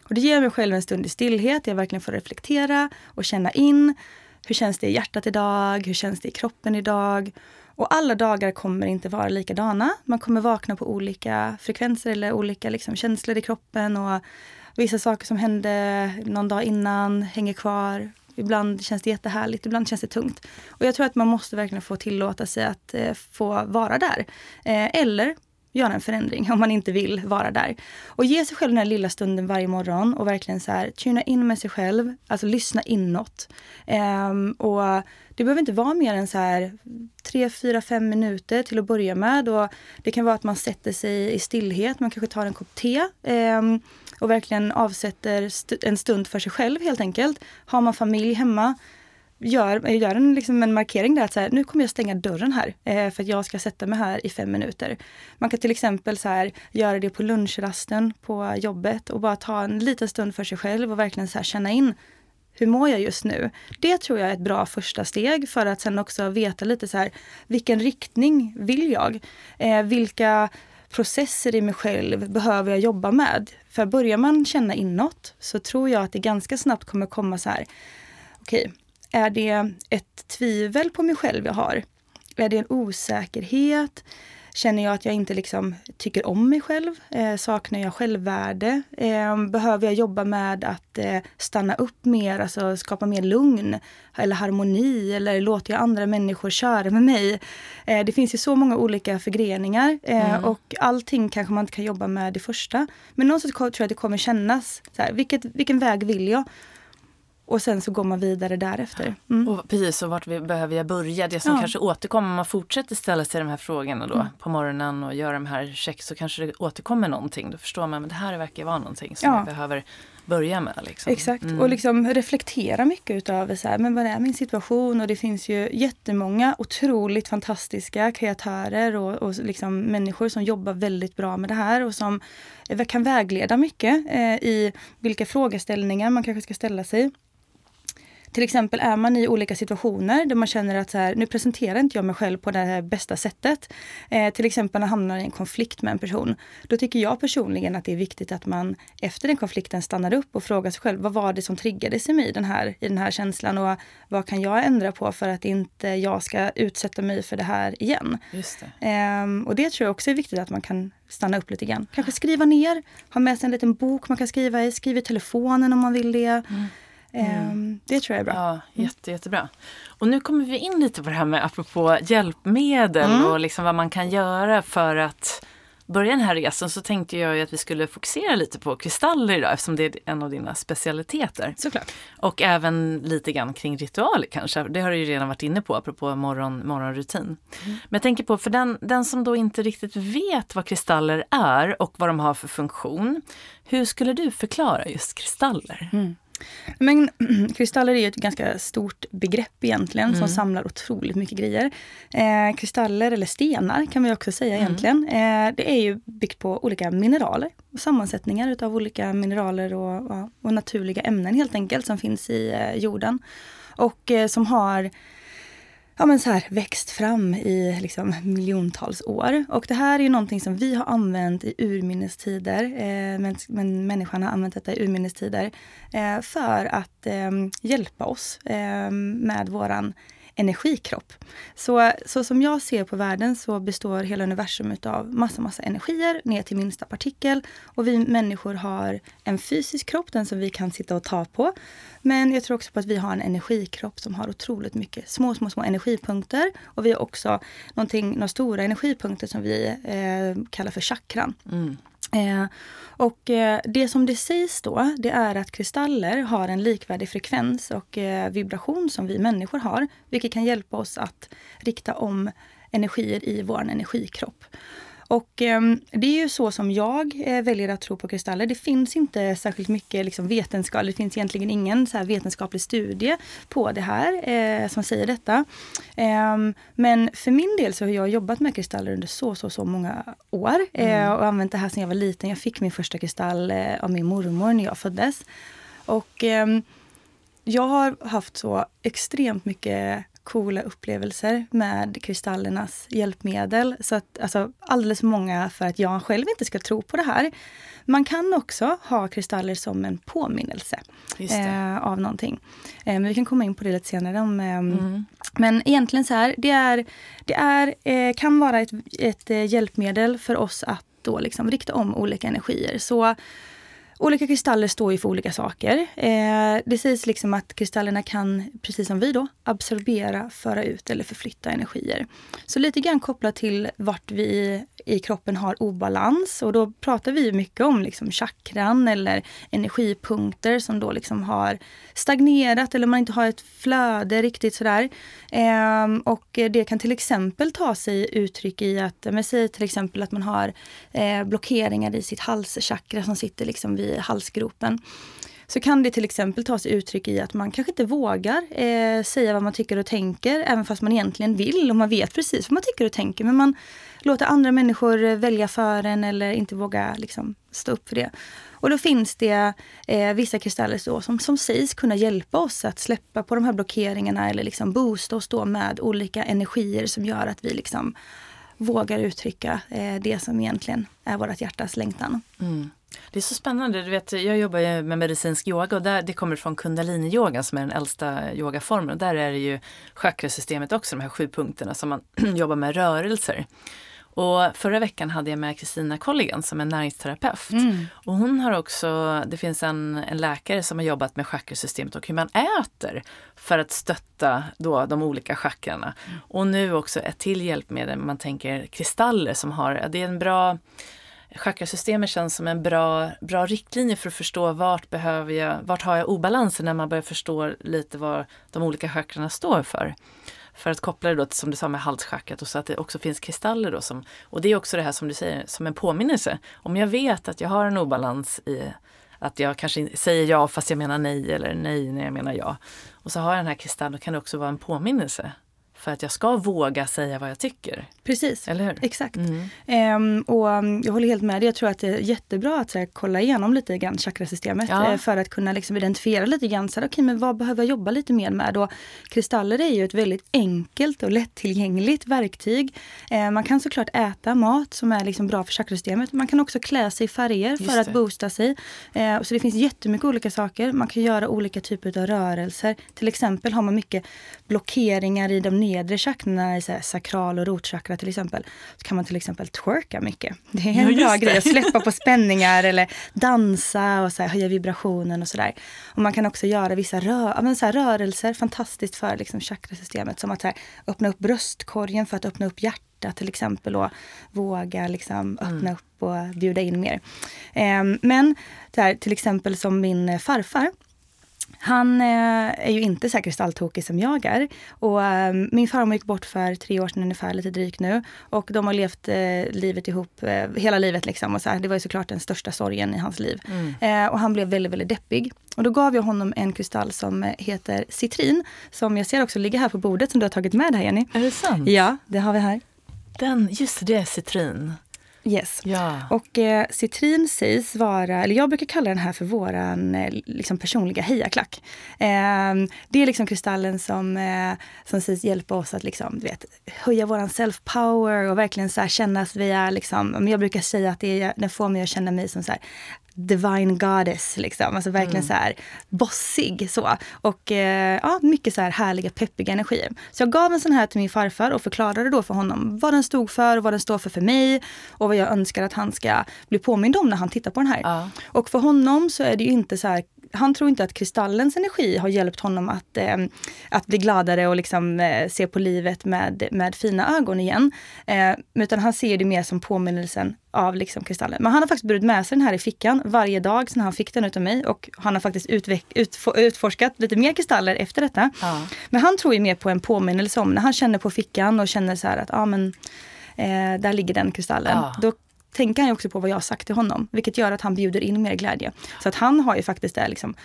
Och det ger mig själv en stund i stillhet. Jag verkligen får reflektera och känna in. Hur känns det i hjärtat idag? Hur känns det i kroppen idag? Och alla dagar kommer inte vara likadana. Man kommer vakna på olika frekvenser eller olika liksom, känslor i kroppen. Och vissa saker som hände någon dag innan hänger kvar. Ibland känns det jättehärligt, ibland känns det tungt. Och jag tror att man måste verkligen få tillåta sig att eh, få vara där. Eh, eller göra en förändring om man inte vill vara där. Och ge sig själv den här lilla stunden varje morgon och verkligen så här, tuna in med sig själv, alltså lyssna inåt. Um, och det behöver inte vara mer än så här 3, 4, 5 minuter till att börja med. Och det kan vara att man sätter sig i stillhet, man kanske tar en kopp te. Um, och verkligen avsätter st en stund för sig själv helt enkelt. Har man familj hemma, gör, gör en, liksom en markering där att så här, nu kommer jag stänga dörren här eh, för att jag ska sätta mig här i fem minuter. Man kan till exempel så här, göra det på lunchrasten på jobbet och bara ta en liten stund för sig själv och verkligen så här, känna in hur mår jag just nu? Det tror jag är ett bra första steg för att sen också veta lite så här, vilken riktning vill jag? Eh, vilka processer i mig själv behöver jag jobba med? För börjar man känna inåt så tror jag att det ganska snabbt kommer komma så här, okej, okay, är det ett tvivel på mig själv jag har? Är det en osäkerhet? Känner jag att jag inte liksom tycker om mig själv? Eh, saknar jag självvärde? Eh, behöver jag jobba med att eh, stanna upp mer, alltså skapa mer lugn eller harmoni? Eller låter jag andra människor köra med mig? Eh, det finns ju så många olika förgreningar eh, mm. och allting kanske man inte kan jobba med det första. Men någonstans tror jag att det kommer kännas, så här, vilket, vilken väg vill jag? Och sen så går man vidare därefter. Mm. Och precis, och vart vi, behöver jag börja? Det som ja. kanske återkommer, om man fortsätter ställa sig de här frågorna då mm. på morgonen och gör de här check så kanske det återkommer någonting. Då förstår man att det här verkar vara någonting som ja. jag behöver börja med. Liksom. Exakt, mm. och liksom reflektera mycket utav så här, men vad är min situation? Och det finns ju jättemånga otroligt fantastiska kreatörer och, och liksom människor som jobbar väldigt bra med det här och som kan vägleda mycket eh, i vilka frågeställningar man kanske ska ställa sig. Till exempel är man i olika situationer där man känner att så här, nu presenterar inte jag mig själv på det här bästa sättet. Eh, till exempel när man hamnar i en konflikt med en person. Då tycker jag personligen att det är viktigt att man efter den konflikten stannar upp och frågar sig själv vad var det som triggades i mig den här, i den här känslan och vad kan jag ändra på för att inte jag ska utsätta mig för det här igen. Just det. Eh, och det tror jag också är viktigt att man kan stanna upp lite grann. Kanske skriva ner, ha med sig en liten bok man kan skriva i, skriva i telefonen om man vill det. Mm. Mm. Ehm, det tror jag är bra. Ja, jätte, jättebra. Och nu kommer vi in lite på det här med apropå hjälpmedel mm. och liksom vad man kan göra för att börja den här resan så tänkte jag att vi skulle fokusera lite på kristaller idag eftersom det är en av dina specialiteter. Såklart. Och även lite grann kring ritualer kanske. Det har du ju redan varit inne på apropå morgon, morgonrutin. Mm. Men jag tänker på för den, den som då inte riktigt vet vad kristaller är och vad de har för funktion. Hur skulle du förklara just kristaller? Mm. Men kristaller är ett ganska stort begrepp egentligen mm. som samlar otroligt mycket grejer. Eh, kristaller, eller stenar kan vi också säga mm. egentligen. Eh, det är ju byggt på olika mineraler. Och sammansättningar utav olika mineraler och, och, och, naturliga ämnen helt enkelt som finns i eh, jorden. Och eh, som har ja, men så här, växt fram i liksom, miljontals år. Och det här är ju någonting som vi har använt i urminnes-tider. Eh, men, men människan har använt detta i urminnes-tider eh, för att eh, hjälpa oss eh, med våran energikropp. Så, så som jag ser på världen så består hela universum av massa, massa energier ner till minsta partikel. Och vi människor har en fysisk kropp, den som vi kan sitta och ta på. Men jag tror också på att vi har en energikropp som har otroligt mycket små, små, små energipunkter. Och vi har också någonting, några stora energipunkter som vi eh, kallar för chakran. Mm. Eh, och eh, det som det sägs då, det är att kristaller har en likvärdig frekvens och eh, vibration som vi människor har, vilket kan hjälpa oss att rikta om energier i vår energikropp. Och eh, det är ju så som jag eh, väljer att tro på kristaller. Det finns inte särskilt mycket liksom, vetenskap, det finns egentligen ingen så här, vetenskaplig studie på det här eh, som säger detta. Ehm, men för min del så har jag jobbat med kristaller under så, så, så många år eh, mm. och använt det här sedan jag var liten. Jag fick min första kristall eh, av min mormor när jag föddes. Och ehm, jag har haft så extremt mycket coola upplevelser med kristallernas hjälpmedel. Så att, alltså, alldeles för många för att jag själv inte ska tro på det här. Man kan också ha kristaller som en påminnelse eh, av någonting. Eh, men vi kan komma in på det lite senare. Om, eh, mm. Men egentligen så här, det, är, det är, eh, kan vara ett, ett eh, hjälpmedel för oss att då liksom rikta om olika energier. Så Olika kristaller står ju för olika saker. Eh, det sägs liksom att kristallerna kan, precis som vi då, absorbera, föra ut eller förflytta energier. Så lite grann kopplat till vart vi i kroppen har obalans och då pratar vi mycket om liksom chakran eller energipunkter som då liksom har stagnerat eller man inte har ett flöde riktigt sådär. Eh, och det kan till exempel ta sig uttryck i att, men säg till exempel att man har eh, blockeringar i sitt halschakra som sitter liksom vid halsgropen så kan det till exempel ta sig uttryck i att man kanske inte vågar eh, säga vad man tycker och tänker, även fast man egentligen vill och man vet precis vad man tycker och tänker. Men man låter andra människor eh, välja för en eller inte våga liksom, stå upp för det. Och då finns det eh, vissa kristaller så, som, som sägs kunna hjälpa oss att släppa på de här blockeringarna eller liksom boosta oss då med olika energier som gör att vi liksom vågar uttrycka eh, det som egentligen är vårt hjärtas längtan. Mm. Det är så spännande. Du vet, jag jobbar ju med medicinsk yoga och där, det kommer från kundalini-yoga som är den äldsta yogaformen. Och där är det ju chakrasystemet också, de här sju punkterna som man jobbar med rörelser. Och förra veckan hade jag med Kristina Colligan som är näringsterapeut. Mm. Och hon har också, det finns en, en läkare som har jobbat med chakrasystemet och hur man äter för att stötta då de olika chakrarna. Mm. Och nu också ett till hjälpmedel, man tänker kristaller som har, det är en bra chakrasystemet känns som en bra, bra riktlinje för att förstå vart behöver jag, vart har jag obalanser när man börjar förstå lite vad de olika chakrarna står för. För att koppla det då till, som du sa med halschakrat och så att det också finns kristaller då som, och det är också det här som du säger, som en påminnelse. Om jag vet att jag har en obalans i att jag kanske säger ja fast jag menar nej eller nej när jag menar ja. Och så har jag den här kristallen, då kan det också vara en påminnelse för att jag ska våga säga vad jag tycker. Precis, Eller hur? exakt. Mm. Ehm, och um, jag håller helt med dig. Jag tror att det är jättebra att här, kolla igenom lite grann chakrasystemet ja. eh, för att kunna liksom, identifiera lite grann, så här, okay, men vad behöver jag jobba lite mer med? Och kristaller är ju ett väldigt enkelt och lättillgängligt verktyg. Eh, man kan såklart äta mat som är liksom bra för chakrasystemet. Man kan också klä sig i färger för att boosta sig. Eh, så det finns jättemycket olika saker. Man kan göra olika typer av rörelser. Till exempel har man mycket blockeringar i de nedre chakrarna, sakral och rotchakra till exempel, så kan man till exempel twerka mycket. Det är en ja, bra grej att släppa på spänningar eller dansa och så här, höja vibrationen och sådär. Och man kan också göra vissa rö men så här, rörelser, fantastiskt för liksom, chakrasystemet. Som att här, öppna upp bröstkorgen för att öppna upp hjärtat till exempel och våga liksom, öppna mm. upp och bjuda in mer. Um, men här, till exempel som min farfar han eh, är ju inte så kristalltokig som jag är. Och, eh, min farmor gick bort för tre år sedan ungefär, lite drygt nu. Och de har levt eh, livet ihop, eh, hela livet liksom. Och så här, det var ju såklart den största sorgen i hans liv. Mm. Eh, och han blev väldigt, väldigt deppig. Och då gav jag honom en kristall som heter citrin. Som jag ser också ligger här på bordet som du har tagit med här Jenny. Är det sant? Ja, det har vi här. Den, just det, citrin. Yes. Ja. Och eh, citrin sägs vara, eller jag brukar kalla den här för våran eh, liksom personliga hejaklack. Eh, det är liksom kristallen som, eh, som sägs hjälpa oss att liksom, du vet, höja våran self-power och verkligen så känna att vi är liksom, jag brukar säga att det är, den får mig att känna mig som så här, divine goddess, liksom. Alltså verkligen mm. så här bossig så. Och eh, ja, mycket så här härliga peppiga energier. Så jag gav en sån här till min farfar och förklarade då för honom vad den stod för och vad den står för för mig och vad jag önskar att han ska bli påmind om när han tittar på den här. Ja. Och för honom så är det ju inte så här han tror inte att kristallens energi har hjälpt honom att, eh, att bli gladare och liksom, eh, se på livet med, med fina ögon igen. Eh, utan han ser det mer som påminnelsen av liksom kristallen. Men han har faktiskt burit med sig den här i fickan varje dag sedan han fick den utav mig. Och han har faktiskt utfor, utforskat lite mer kristaller efter detta. Ja. Men han tror ju mer på en påminnelse om när han känner på fickan och känner så här att ah, men, eh, där ligger den kristallen. Ja. Då tänker han ju också på vad jag har sagt till honom. Vilket gör att han bjuder in mer glädje. Så att han har ju faktiskt det liksom,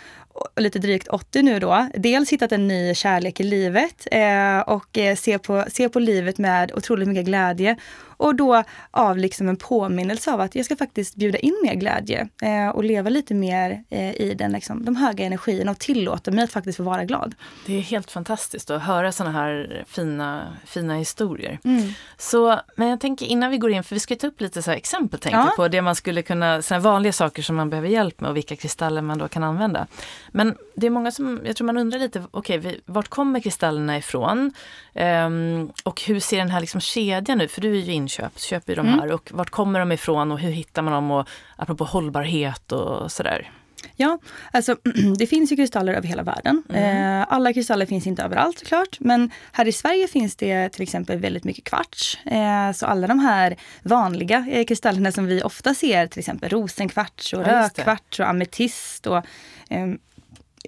lite drygt 80 nu då. Dels hittat en ny kärlek i livet eh, och eh, ser, på, ser på livet med otroligt mycket glädje. Och då av liksom en påminnelse av att jag ska faktiskt bjuda in mer glädje eh, och leva lite mer eh, i den, liksom, de höga energierna och tillåta mig att faktiskt få vara glad. Det är helt fantastiskt att höra sådana här fina, fina historier. Mm. Så, men jag tänker innan vi går in, för vi ska ta upp lite så exempel tänker ja. på det man skulle kunna, vanliga saker som man behöver hjälp med och vilka kristaller man då kan använda. Men det är många som, jag tror man undrar lite, okej, okay, vart kommer kristallerna ifrån? Um, och hur ser den här liksom kedjan ut? För du är ju inköp, köper ju de mm. här och vart kommer de ifrån och hur hittar man dem? Och apropå hållbarhet och sådär. Ja, alltså det finns ju kristaller över hela världen. Mm. Eh, alla kristaller finns inte överallt såklart, men här i Sverige finns det till exempel väldigt mycket kvarts. Eh, så alla de här vanliga eh, kristallerna som vi ofta ser, till exempel rosenkvarts och ja, rödkvarts och ametist och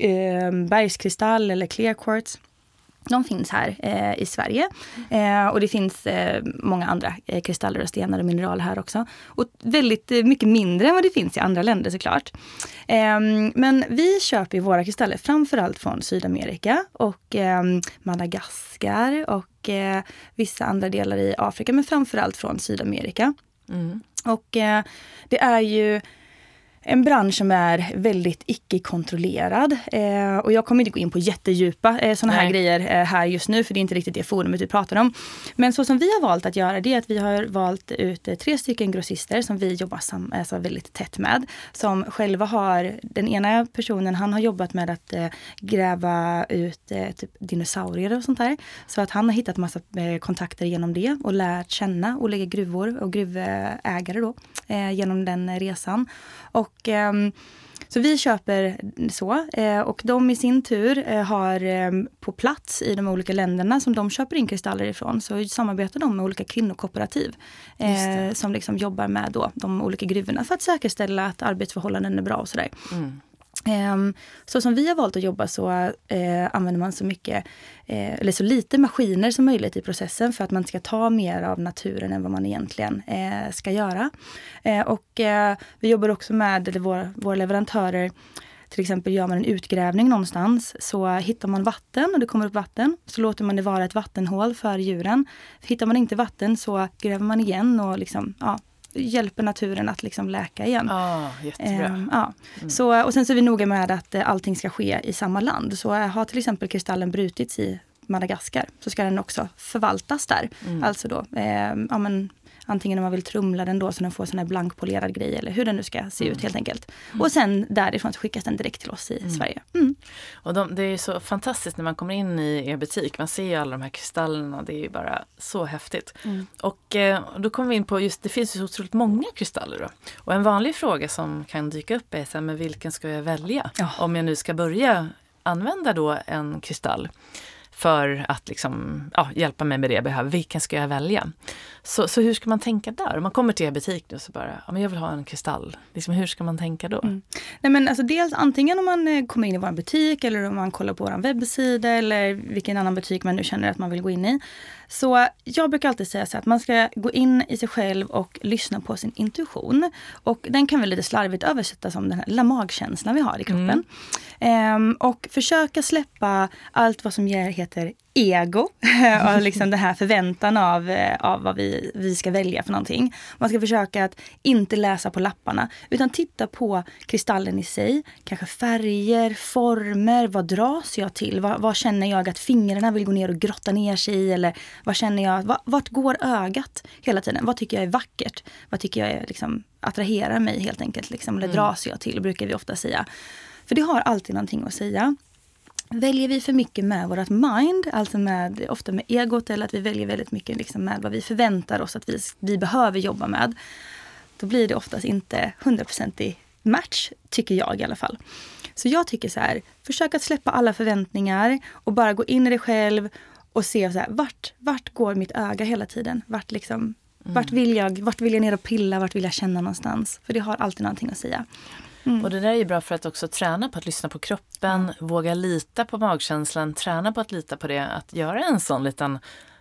ehm, bergskristall eller clear quartz. De finns här eh, i Sverige. Eh, och det finns eh, många andra eh, kristaller och stenar och mineraler här också. Och väldigt eh, mycket mindre än vad det finns i andra länder såklart. Ehm, men vi köper våra kristaller framförallt från Sydamerika och ehm, Madagaskar och eh, vissa andra delar i Afrika, men framförallt från Sydamerika. Mm. Och det är ju en bransch som är väldigt icke-kontrollerad. Eh, och jag kommer inte gå in på jättedjupa eh, sådana här grejer eh, här just nu, för det är inte riktigt det forumet vi pratar om. Men så som vi har valt att göra, det är att vi har valt ut eh, tre stycken grossister som vi jobbar sam, alltså väldigt tätt med. Som själva har, den ena personen han har jobbat med att eh, gräva ut eh, typ dinosaurier och sånt där. Så att han har hittat massa kontakter genom det och lärt känna olika gruvor och gruvägare då genom den resan. Och, eh, så vi köper så. Eh, och de i sin tur eh, har ehm, på plats i de olika länderna som de köper in kristaller ifrån så samarbetar de med olika kvinnokooperativ eh, som liksom jobbar med då, de olika gruvorna för att säkerställa att arbetsförhållanden är bra och sådär. Mm. Ehm, så som vi har valt att jobba så eh, använder man så mycket, eh, eller så lite maskiner som möjligt i processen för att man ska ta mer av naturen än vad man egentligen eh, ska göra. Eh, och eh, vi jobbar också med, eller våra, våra leverantörer, till exempel gör man en utgrävning någonstans så hittar man vatten och det kommer upp vatten. Så låter man det vara ett vattenhål för djuren. Hittar man inte vatten så gräver man igen och liksom, ja, hjälper naturen att liksom läka igen. Ah, jättebra. Eh, ja. Mm. så, och sen så är vi noga med att eh, allting ska ske i samma land. Så eh, har till exempel kristallen brutits i Madagaskar så ska den också förvaltas där. Mm. Alltså då, eh, ja, men, Antingen om man vill trumla den då så den får sån här blankpolerad grej eller hur den nu ska se mm. ut helt enkelt. Mm. Och sen därifrån så skickas den direkt till oss i mm. Sverige. Mm. Och de, det är så fantastiskt när man kommer in i er butik. Man ser ju alla de här kristallerna. Det är ju bara så häftigt. Mm. Och eh, då kommer vi in på just, det finns ju så otroligt många kristaller då. Och en vanlig fråga som kan dyka upp är så här, men vilken ska jag välja? Ja. Om jag nu ska börja använda då en kristall för att liksom, ja, hjälpa mig med det jag behöver. Vilken ska jag välja? Så, så hur ska man tänka där? Om man kommer till er butik nu så bara, ja, men jag vill ha en kristall. Liksom, hur ska man tänka då? Mm. Nej, men alltså dels antingen om man eh, kommer in i vår butik eller om man kollar på vår webbsida eller vilken annan butik man nu känner att man vill gå in i. Så jag brukar alltid säga så att man ska gå in i sig själv och lyssna på sin intuition. Och den kan vi lite slarvigt översätta som den här lilla magkänslan vi har i kroppen. Mm. Um, och försöka släppa allt vad som ger heter ego och liksom den här förväntan av, eh, av vad vi, vi ska välja för någonting. Man ska försöka att inte läsa på lapparna utan titta på kristallen i sig. Kanske färger, former, vad dras jag till? Vad, vad känner jag att fingrarna vill gå ner och grotta ner sig i? Eller vad känner jag, vart går ögat hela tiden? Vad tycker jag är vackert? Vad tycker jag är, liksom, attraherar mig helt enkelt? Liksom, eller mm. dras jag till, brukar vi ofta säga. För det har alltid någonting att säga. Väljer vi för mycket med vårt mind, alltså med, ofta med egot eller att vi väljer väldigt mycket liksom med vad vi förväntar oss att vi, vi behöver jobba med. Då blir det oftast inte hundraprocentig match, tycker jag i alla fall. Så jag tycker så här, försök att släppa alla förväntningar och bara gå in i dig själv och se så här, vart, vart går mitt öga hela tiden? Vart, liksom, mm. vart, vill jag, vart vill jag ner och pilla? Vart vill jag känna någonstans? För det har alltid någonting att säga. Mm. Och det där är ju bra för att också träna på att lyssna på kroppen, mm. våga lita på magkänslan, träna på att lita på det, att göra en sån liten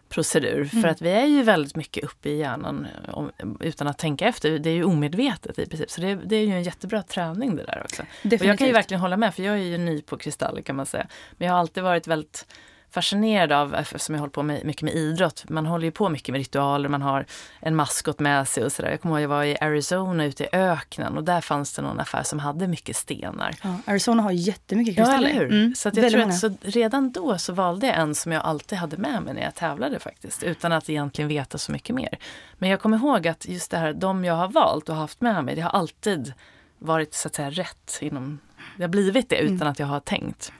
procedur. Mm. För att vi är ju väldigt mycket uppe i hjärnan om, utan att tänka efter. Det är ju omedvetet i princip. Så det, det är ju en jättebra träning det där också. Definitivt. Och jag kan ju verkligen hålla med för jag är ju ny på kristaller kan man säga. Men jag har alltid varit väldigt fascinerad av, eftersom jag håller på med, mycket med idrott, man håller ju på mycket med ritualer, man har en maskot med sig och sådär. Jag kommer ihåg jag var i Arizona ute i öknen och där fanns det någon affär som hade mycket stenar. Ja, Arizona har jättemycket kristaller. Ja, mm, så jag tror att, så redan då så valde jag en som jag alltid hade med mig när jag tävlade faktiskt, utan att egentligen veta så mycket mer. Men jag kommer ihåg att just det här, de jag har valt och haft med mig, det har alltid varit så att säga rätt inom det har blivit det utan mm. att jag har tänkt.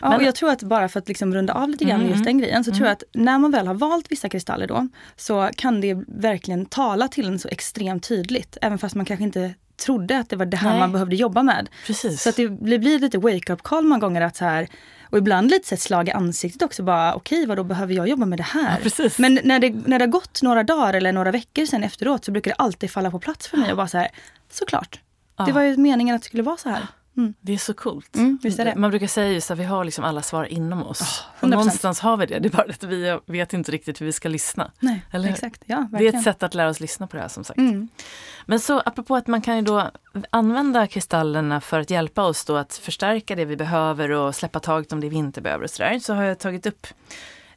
Ja, och jag tror att bara för att liksom runda av lite grann mm. just den grejen så mm. tror jag att när man väl har valt vissa kristaller då så kan det verkligen tala till en så extremt tydligt. Även fast man kanske inte trodde att det var det här Nej. man behövde jobba med. Precis. Så att det blir lite wake-up call många gånger att så här och ibland lite ett slag i ansiktet också. bara Okej, vad då behöver jag jobba med det här? Ja, Men när det, när det har gått några dagar eller några veckor sen efteråt så brukar det alltid falla på plats för mig och bara så här, såklart. Ja. Det var ju meningen att det skulle vara så här. Mm. Det är så coolt. Mm, Man brukar säga just att vi har liksom alla svar inom oss. Oh, någonstans har vi det, det är bara att vi vet inte riktigt hur vi ska lyssna. Nej, Eller? Exakt. Ja, det är ett sätt att lära oss lyssna på det här som sagt. Mm. Men så apropå att man kan ju då använda kristallerna för att hjälpa oss då att förstärka det vi behöver och släppa taget om det vi inte behöver och sådär. Så har jag tagit upp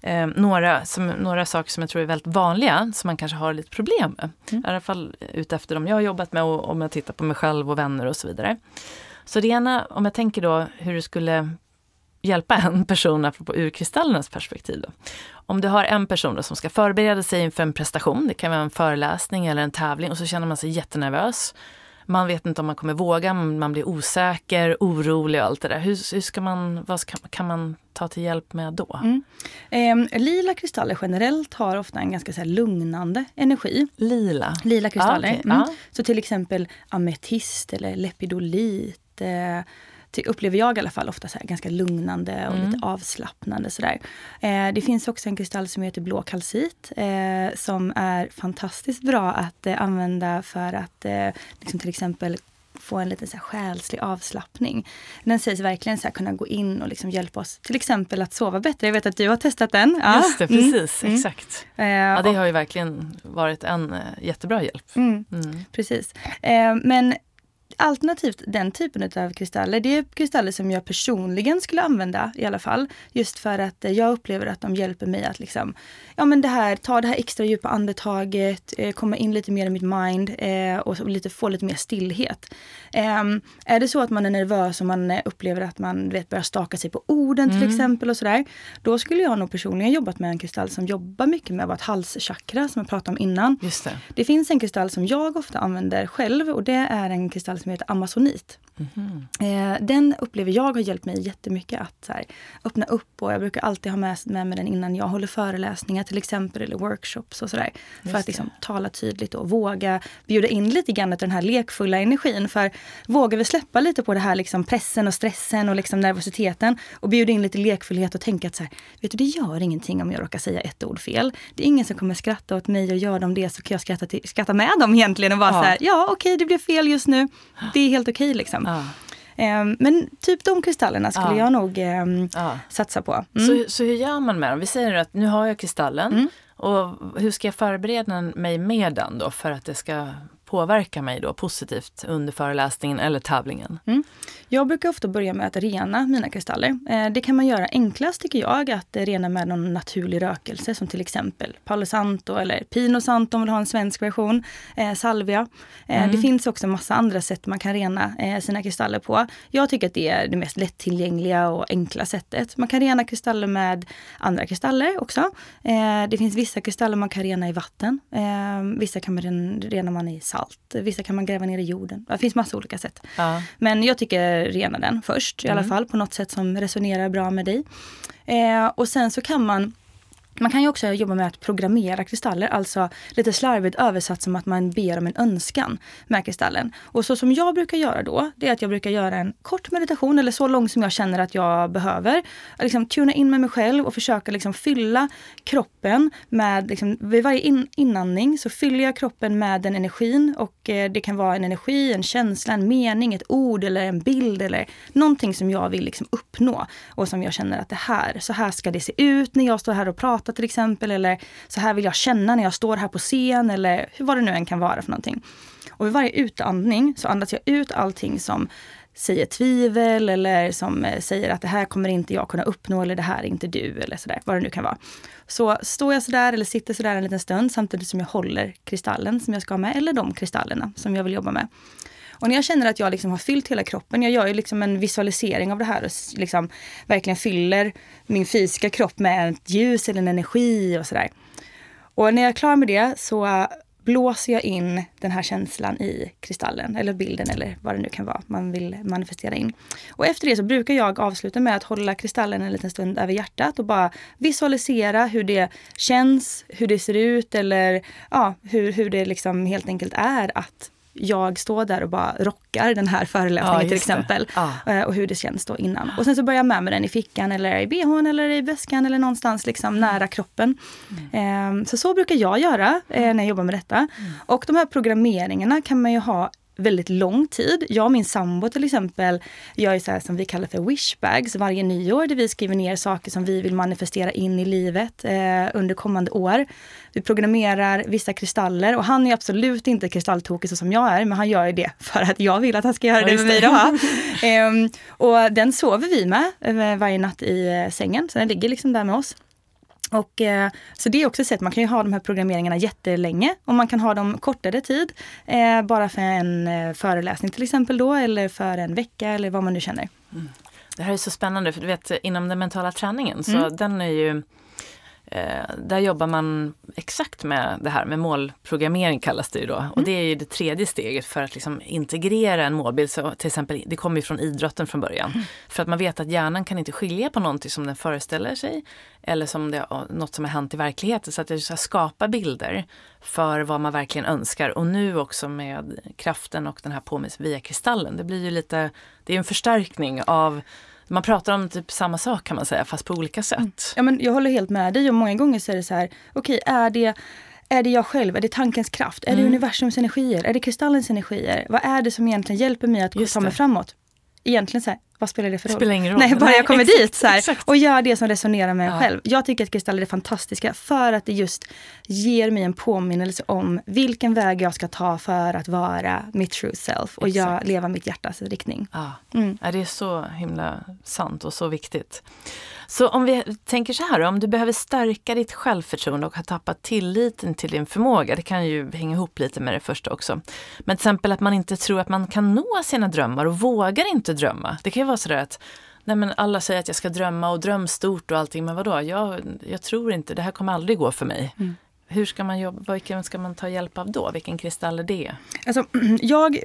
eh, några, som, några saker som jag tror är väldigt vanliga som man kanske har lite problem med. Mm. I alla fall utefter de jag har jobbat med och om jag tittar på mig själv och vänner och så vidare. Så det ena, om jag tänker då hur det skulle hjälpa en person, apropå ur kristallernas perspektiv. Då. Om du har en person då, som ska förbereda sig inför en prestation, det kan vara en föreläsning eller en tävling och så känner man sig jättenervös. Man vet inte om man kommer våga, man blir osäker, orolig och allt det där. Hur, hur ska man, vad ska, kan man ta till hjälp med då? Mm. Eh, lila kristaller generellt har ofta en ganska så lugnande energi. Lila? Lila kristaller. Ah, okay. mm. ah. Så till exempel ametist eller lepidolit. Eh, upplever jag i alla fall ofta så ganska lugnande och mm. lite avslappnande. Sådär. Eh, det finns också en kristall som heter blå kalcit eh, som är fantastiskt bra att eh, använda för att eh, liksom till exempel få en liten så här själslig avslappning. Den sägs verkligen så här, kunna gå in och liksom hjälpa oss till exempel att sova bättre. Jag vet att du har testat den. Ja. Just det, precis. Mm. Exakt. Mm. Ja, det har ju verkligen varit en eh, jättebra hjälp. Mm. mm. Precis. Men Alternativt den typen av kristaller, det är kristaller som jag personligen skulle använda i alla fall. Just för att jag upplever att de hjälper mig att liksom, ja men det här, ta det här extra djupa andetaget, eh, komma in lite mer i mitt mind eh, och lite, få lite mer stillhet. Eh, är det så att man är nervös och man eh, upplever att man vet, börjar staka sig på orden till mm. exempel och sådär. Då skulle jag nog personligen jobbat med en kristall som jobbar mycket med vårt halschakra som jag pratade om innan. Just det. det finns en kristall som jag ofta använder själv och det är en kristall som heter amazonit. Mm. Den upplever jag har hjälpt mig jättemycket att här, öppna upp och jag brukar alltid ha med, med mig den innan jag håller föreläsningar till exempel eller workshops och sådär. För att liksom, tala tydligt och våga bjuda in lite grann den här lekfulla energin. För vågar vi släppa lite på det här liksom, pressen och stressen och liksom, nervositeten och bjuda in lite lekfullhet och tänka att så här, vet du, det gör ingenting om jag råkar säga ett ord fel. Det är ingen som kommer skratta åt mig och gör de det så kan jag skratta, till, skratta med dem egentligen och vara ja. så här, ja okej okay, det blev fel just nu. Det är helt okej okay, liksom. Ja. Um, men typ de kristallerna skulle ja. jag nog um, ja. satsa på. Mm. Så, så hur gör man med dem? Vi säger att nu har jag kristallen. Mm. Och hur ska jag förbereda mig med den då för att det ska påverka mig då positivt under föreläsningen eller tävlingen? Mm. Jag brukar ofta börja med att rena mina kristaller. Eh, det kan man göra enklast tycker jag, att rena med någon naturlig rökelse som till exempel Palo Santo eller Pino Santo om man vill ha en svensk version, eh, salvia. Eh, mm. Det finns också massa andra sätt man kan rena sina kristaller på. Jag tycker att det är det mest lättillgängliga och enkla sättet. Man kan rena kristaller med andra kristaller också. Det finns vissa kristaller man kan rena i vatten. Vissa kan man rena man i salt. Vissa kan man gräva ner i jorden. Det finns massa olika sätt. Ja. Men jag tycker rena den först i alla mm. fall på något sätt som resonerar bra med dig. Eh, och sen så kan man man kan ju också jobba med att programmera kristaller, alltså lite slarvigt översatt som att man ber om en önskan med kristallen. Och så som jag brukar göra då, det är att jag brukar göra en kort meditation, eller så lång som jag känner att jag behöver. Liksom tuna in med mig själv och försöka liksom fylla kroppen med, liksom, vid varje in, inandning så fyller jag kroppen med den energin och eh, det kan vara en energi, en känsla, en mening, ett ord eller en bild eller någonting som jag vill liksom uppnå och som jag känner att det här, så här ska det se ut när jag står här och pratar prata till exempel. Eller så här vill jag känna när jag står här på scen. Eller vad det nu än kan vara för någonting. Och vid varje utandning så andas jag ut allting som säger tvivel eller som eh, säger att det här kommer inte jag kunna uppnå eller det här är inte du eller sådär, vad det nu kan vara. Så står jag sådär eller sitter sådär en liten stund samtidigt som jag håller kristallen som jag ska ha med eller de kristallerna som jag vill jobba med. Och när jag känner att jag liksom har fyllt hela kroppen, jag gör ju liksom en visualisering av det här och liksom verkligen fyller min fysiska kropp med ett ljus eller en energi och sådär. Och när jag är klar med det så blåser jag in den här känslan i kristallen eller bilden eller vad det nu kan vara man vill manifestera in. Och efter det så brukar jag avsluta med att hålla kristallen en liten stund över hjärtat och bara visualisera hur det känns, hur det ser ut eller ja, hur, hur det liksom helt enkelt är att jag står där och bara rockar den här föreläsningen ja, till exempel. Ja. Eh, och hur det känns då innan. Och sen så börjar jag med mig den i fickan eller i bhn eller i väskan eller någonstans liksom mm. nära kroppen. Mm. Så så brukar jag göra eh, när jag jobbar med detta. Mm. Och de här programmeringarna kan man ju ha väldigt lång tid. Jag och min sambo till exempel gör ju så här som vi kallar för wishbags varje nyår där vi skriver ner saker som vi vill manifestera in i livet eh, under kommande år. Vi programmerar vissa kristaller och han är absolut inte kristalltokig så som jag är men han gör ju det för att jag vill att han ska göra det med mig. Då. ehm, och den sover vi med eh, varje natt i eh, sängen så den ligger liksom där med oss. Och, eh, så det är också ett sätt, man kan ju ha de här programmeringarna jättelänge och man kan ha dem kortare tid. Eh, bara för en eh, föreläsning till exempel då eller för en vecka eller vad man nu känner. Mm. Det här är så spännande för du vet inom den mentala träningen så mm. den är ju där jobbar man exakt med det här med målprogrammering kallas det ju då. Mm. Och det är ju det tredje steget för att liksom integrera en målbild. Så till exempel, det kommer ju från idrotten från början. Mm. För att man vet att hjärnan kan inte skilja på någonting som den föreställer sig eller som det, något som har hänt i verkligheten. Så att jag ska skapa bilder för vad man verkligen önskar. Och nu också med kraften och den här påminnelsen via kristallen. Det blir ju lite, det är en förstärkning av man pratar om typ samma sak kan man säga, fast på olika sätt. Mm. Ja, men jag håller helt med dig och många gånger så är det så här, okej, okay, är det är det jag själv? Är det tankens kraft? Är mm. det universums energier? Är det kristallens energier? Vad är det som egentligen hjälper mig att ta mig framåt? Egentligen så här, vad spelar det för roll? Spelar ingen roll. Nej, bara Nej, jag kommer exakt, dit så här, och gör det som resonerar med mig ja. själv. Jag tycker att kristaller är fantastiska för att det just ger mig en påminnelse om vilken väg jag ska ta för att vara mitt true self och jag, leva mitt hjärtas riktning. Ja. Mm. ja, det är så himla sant och så viktigt. Så om vi tänker så här, om du behöver stärka ditt självförtroende och har tappat tilliten till din förmåga, det kan ju hänga ihop lite med det första också. Men till exempel att man inte tror att man kan nå sina drömmar och vågar inte drömma. Det kan ju vara sådär att Nej men alla säger att jag ska drömma och dröm stort och allting, men vadå, jag, jag tror inte, det här kommer aldrig gå för mig. Mm. Hur ska man jobba, vilken ska man ta hjälp av då? Vilken kristall är det? Alltså, jag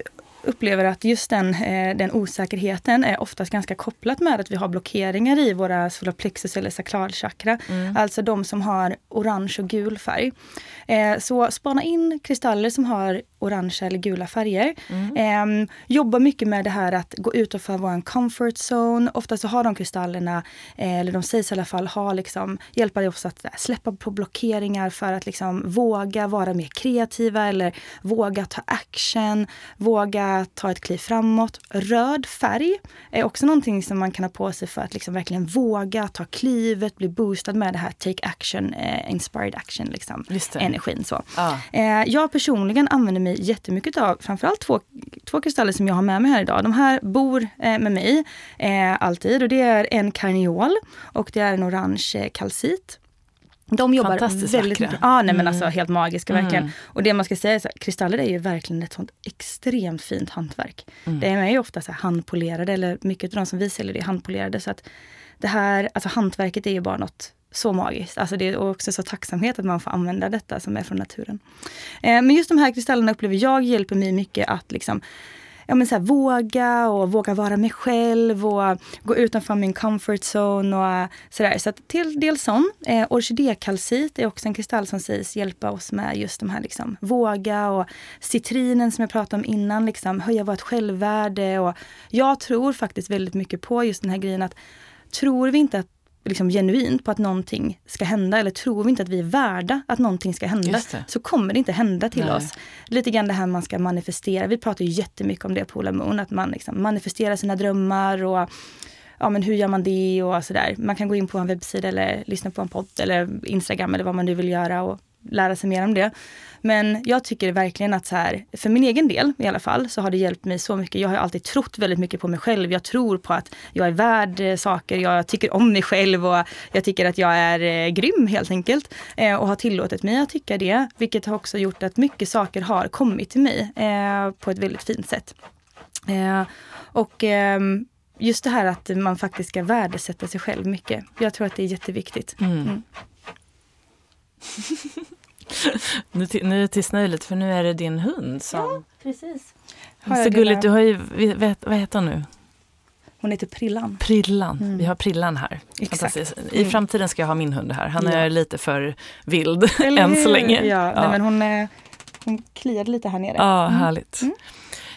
upplever att just den, eh, den osäkerheten är oftast ganska kopplat med att vi har blockeringar i våra solarplexus eller saklalchakra. Mm. Alltså de som har orange och gul färg. Eh, så spana in kristaller som har orange eller gula färger. Mm. Eh, jobba mycket med det här att gå utanför vår comfort zone. Ofta så har de kristallerna, eh, eller de sägs i alla fall ha liksom, hjälpa dig också att släppa på blockeringar för att liksom våga vara mer kreativa eller våga ta action, våga ta ett kliv framåt. Röd färg är också någonting som man kan ha på sig för att liksom verkligen våga ta klivet, bli boostad med det här take action, eh, inspired action, liksom, energin. Så. Ah. Eh, jag personligen använder mig jättemycket av framförallt två, två kristaller som jag har med mig här idag. De här bor eh, med mig eh, alltid och det är en karneol och det är en orange kalcit. De jobbar väldigt vackra. Ja, nej, men alltså mm. helt magiska verkligen. Mm. Och det man ska säga är att kristaller är ju verkligen ett sånt extremt fint hantverk. Mm. Det är ju ofta så handpolerade, eller mycket av de som vi säljer är handpolerade. Så att det här, alltså hantverket är ju bara något så magiskt. Alltså det är också så tacksamhet att man får använda detta som är från naturen. Eh, men just de här kristallerna upplever jag hjälper mig mycket att liksom ja, men så här, våga och våga vara mig själv och gå utanför min comfort zone och eh, sådär. Så att till dels sån. Eh, orkidékalcit är också en kristall som sägs hjälpa oss med just de här liksom, våga och citrinen som jag pratade om innan, liksom, höja vårt självvärde. Och jag tror faktiskt väldigt mycket på just den här grejen att tror vi inte att liksom genuint på att någonting ska hända eller tror vi inte att vi är värda att någonting ska hända så kommer det inte hända till Nej. oss. Lite grann det här man ska manifestera. Vi pratar ju jättemycket om det på Ola Moon, att man liksom manifesterar sina drömmar och ja, men hur gör man det och sådär. Man kan gå in på en webbsida eller lyssna på en podd eller Instagram eller vad man nu vill göra och lära sig mer om det. Men jag tycker verkligen att så här, för min egen del i alla fall, så har det hjälpt mig så mycket. Jag har alltid trott väldigt mycket på mig själv. Jag tror på att jag är värd eh, saker, jag tycker om mig själv och jag tycker att jag är eh, grym helt enkelt. Eh, och har tillåtit mig att tycka det, vilket har också gjort att mycket saker har kommit till mig eh, på ett väldigt fint sätt. Och ehm, just det här att man faktiskt ska värdesätta sig själv mycket. Jag tror att det är jätteviktigt. Mm. Mm. nu, nu tystnar jag lite för nu är det din hund som... Ja, precis. Så gulligt, du har ju, vet, vad heter hon nu? Hon heter Prillan. Prillan, mm. vi har Prillan här. Exakt. I mm. framtiden ska jag ha min hund här. Han ja. är lite för vild än så länge. Ja, ja. Nej, men hon, är, hon kliade lite här nere. Ja, mm. härligt. Mm.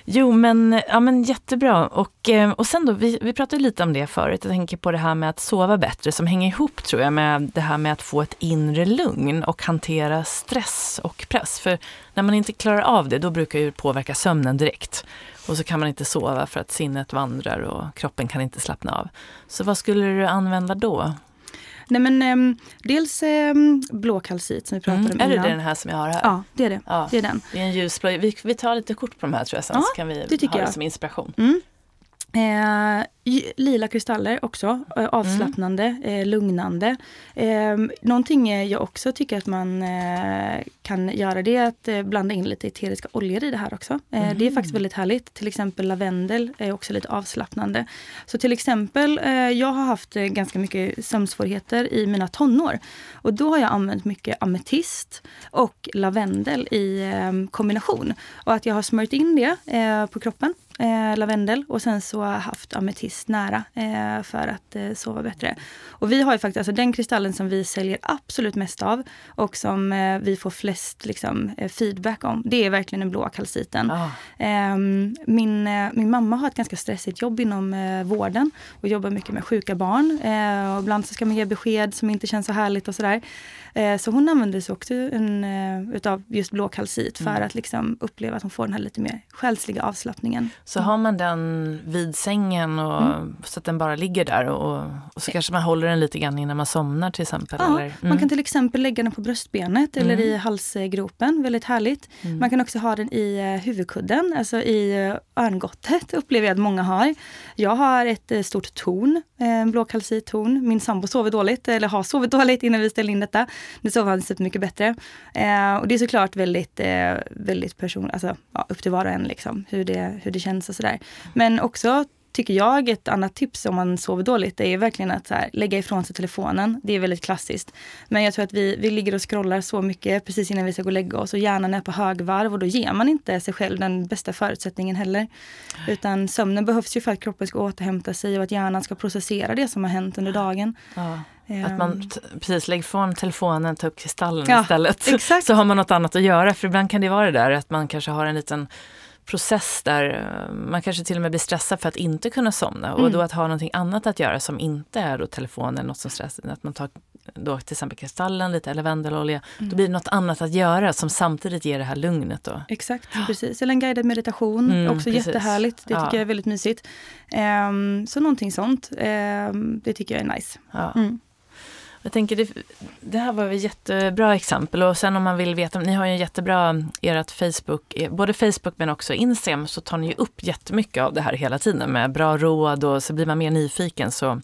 Jo, men, ja, men jättebra. Och, eh, och sen då, vi, vi pratade lite om det förut. Jag tänker på det här med att sova bättre som hänger ihop tror jag med det här med att få ett inre lugn och hantera stress och press. För när man inte klarar av det, då brukar det påverka sömnen direkt. Och så kan man inte sova för att sinnet vandrar och kroppen kan inte slappna av. Så vad skulle du använda då? Nej men um, dels um, blå kalcit som vi pratade mm. om innan. Är det den här som jag har här? Ja, det är det. Ja. det, är den. det är en ljusblå. Vi, vi tar lite kort på de här tror jag sen ja, så kan vi det ha det som inspiration. Mm. Eh, lila kristaller också, eh, avslappnande, mm. eh, lugnande. Eh, någonting jag också tycker att man eh, kan göra det är att eh, blanda in lite eteriska oljor i det här också. Mm. Det är faktiskt väldigt härligt. Till exempel lavendel är också lite avslappnande. Så till exempel, jag har haft ganska mycket sömnsvårigheter i mina tonår. Och då har jag använt mycket ametist och lavendel i kombination. Och att jag har smörjt in det på kroppen eh, lavendel och sen så har jag haft ametist nära eh, för att eh, sova bättre. Och vi har ju faktiskt, alltså den kristallen som vi säljer absolut mest av och som eh, vi får flest liksom, eh, feedback om, det är verkligen den blåa kalciten. Ah. Ehm, min, eh, min mamma har ett ganska stressigt jobb inom vården och jobbar mycket med sjuka barn. och ibland så ska man ge besked som inte känns så härligt och sådär. Eh, så hon använder sig också en, eh, utav just blå kalcit för mm. att liksom uppleva att hon får den här lite mer själsliga avslappningen. Så har man den vid sängen och, mm. så att den bara ligger där och, och så kanske man håller den lite grann innan man somnar till exempel? Ja? Mm. man kan till exempel lägga den på bröstbenet eller mm. i halsgropen, väldigt härligt. Mm. Man kan också ha den i eh, huvudkudden, alltså i örngottet upplever jag att många har. Jag har ett stort torn, en blå kalcittorn. Min sambo sover dåligt, eller har sovit dåligt innan vi ställde in detta. Nu sover han sett mycket bättre. Eh, och det är såklart väldigt, eh, väldigt person, alltså, ja, upp till var och en liksom, hur, det, hur det känns och sådär. Men också tycker jag, ett annat tips om man sover dåligt är verkligen att här, lägga ifrån sig telefonen. Det är väldigt klassiskt. Men jag tror att vi, vi ligger och scrollar så mycket precis innan vi ska gå och lägga oss och hjärnan är på högvarv och då ger man inte sig själv den bästa förutsättningen heller. Utan sömnen behövs ju för att kroppen ska återhämta sig och att hjärnan ska processera det som har hänt under dagen. Ja. Att man ehm. precis lägger från telefonen, tar upp kristallen ja, istället. Exakt. Så har man något annat att göra. För ibland kan det vara det där att man kanske har en liten process där eh, man kanske till och med blir stressad för att inte kunna somna. Mm. Och då att ha någonting annat att göra som inte är då telefon eller något som stressar. Att man tar då till exempel kristallen, lite lavendelolja, mm. då blir det något annat att göra som samtidigt ger det här lugnet. Då. Exakt, precis. Eller en guidad meditation, mm, också precis. jättehärligt. Det tycker ja. jag är väldigt mysigt. Um, så någonting sånt, um, det tycker jag är nice. Ja. Jag tänker, det, det här var ett jättebra exempel och sen om man vill veta, ni har ju en jättebra, ert Facebook, eh, både Facebook men också Instagram, så tar ni ju upp jättemycket av det här hela tiden med bra råd och så blir man mer nyfiken. Så,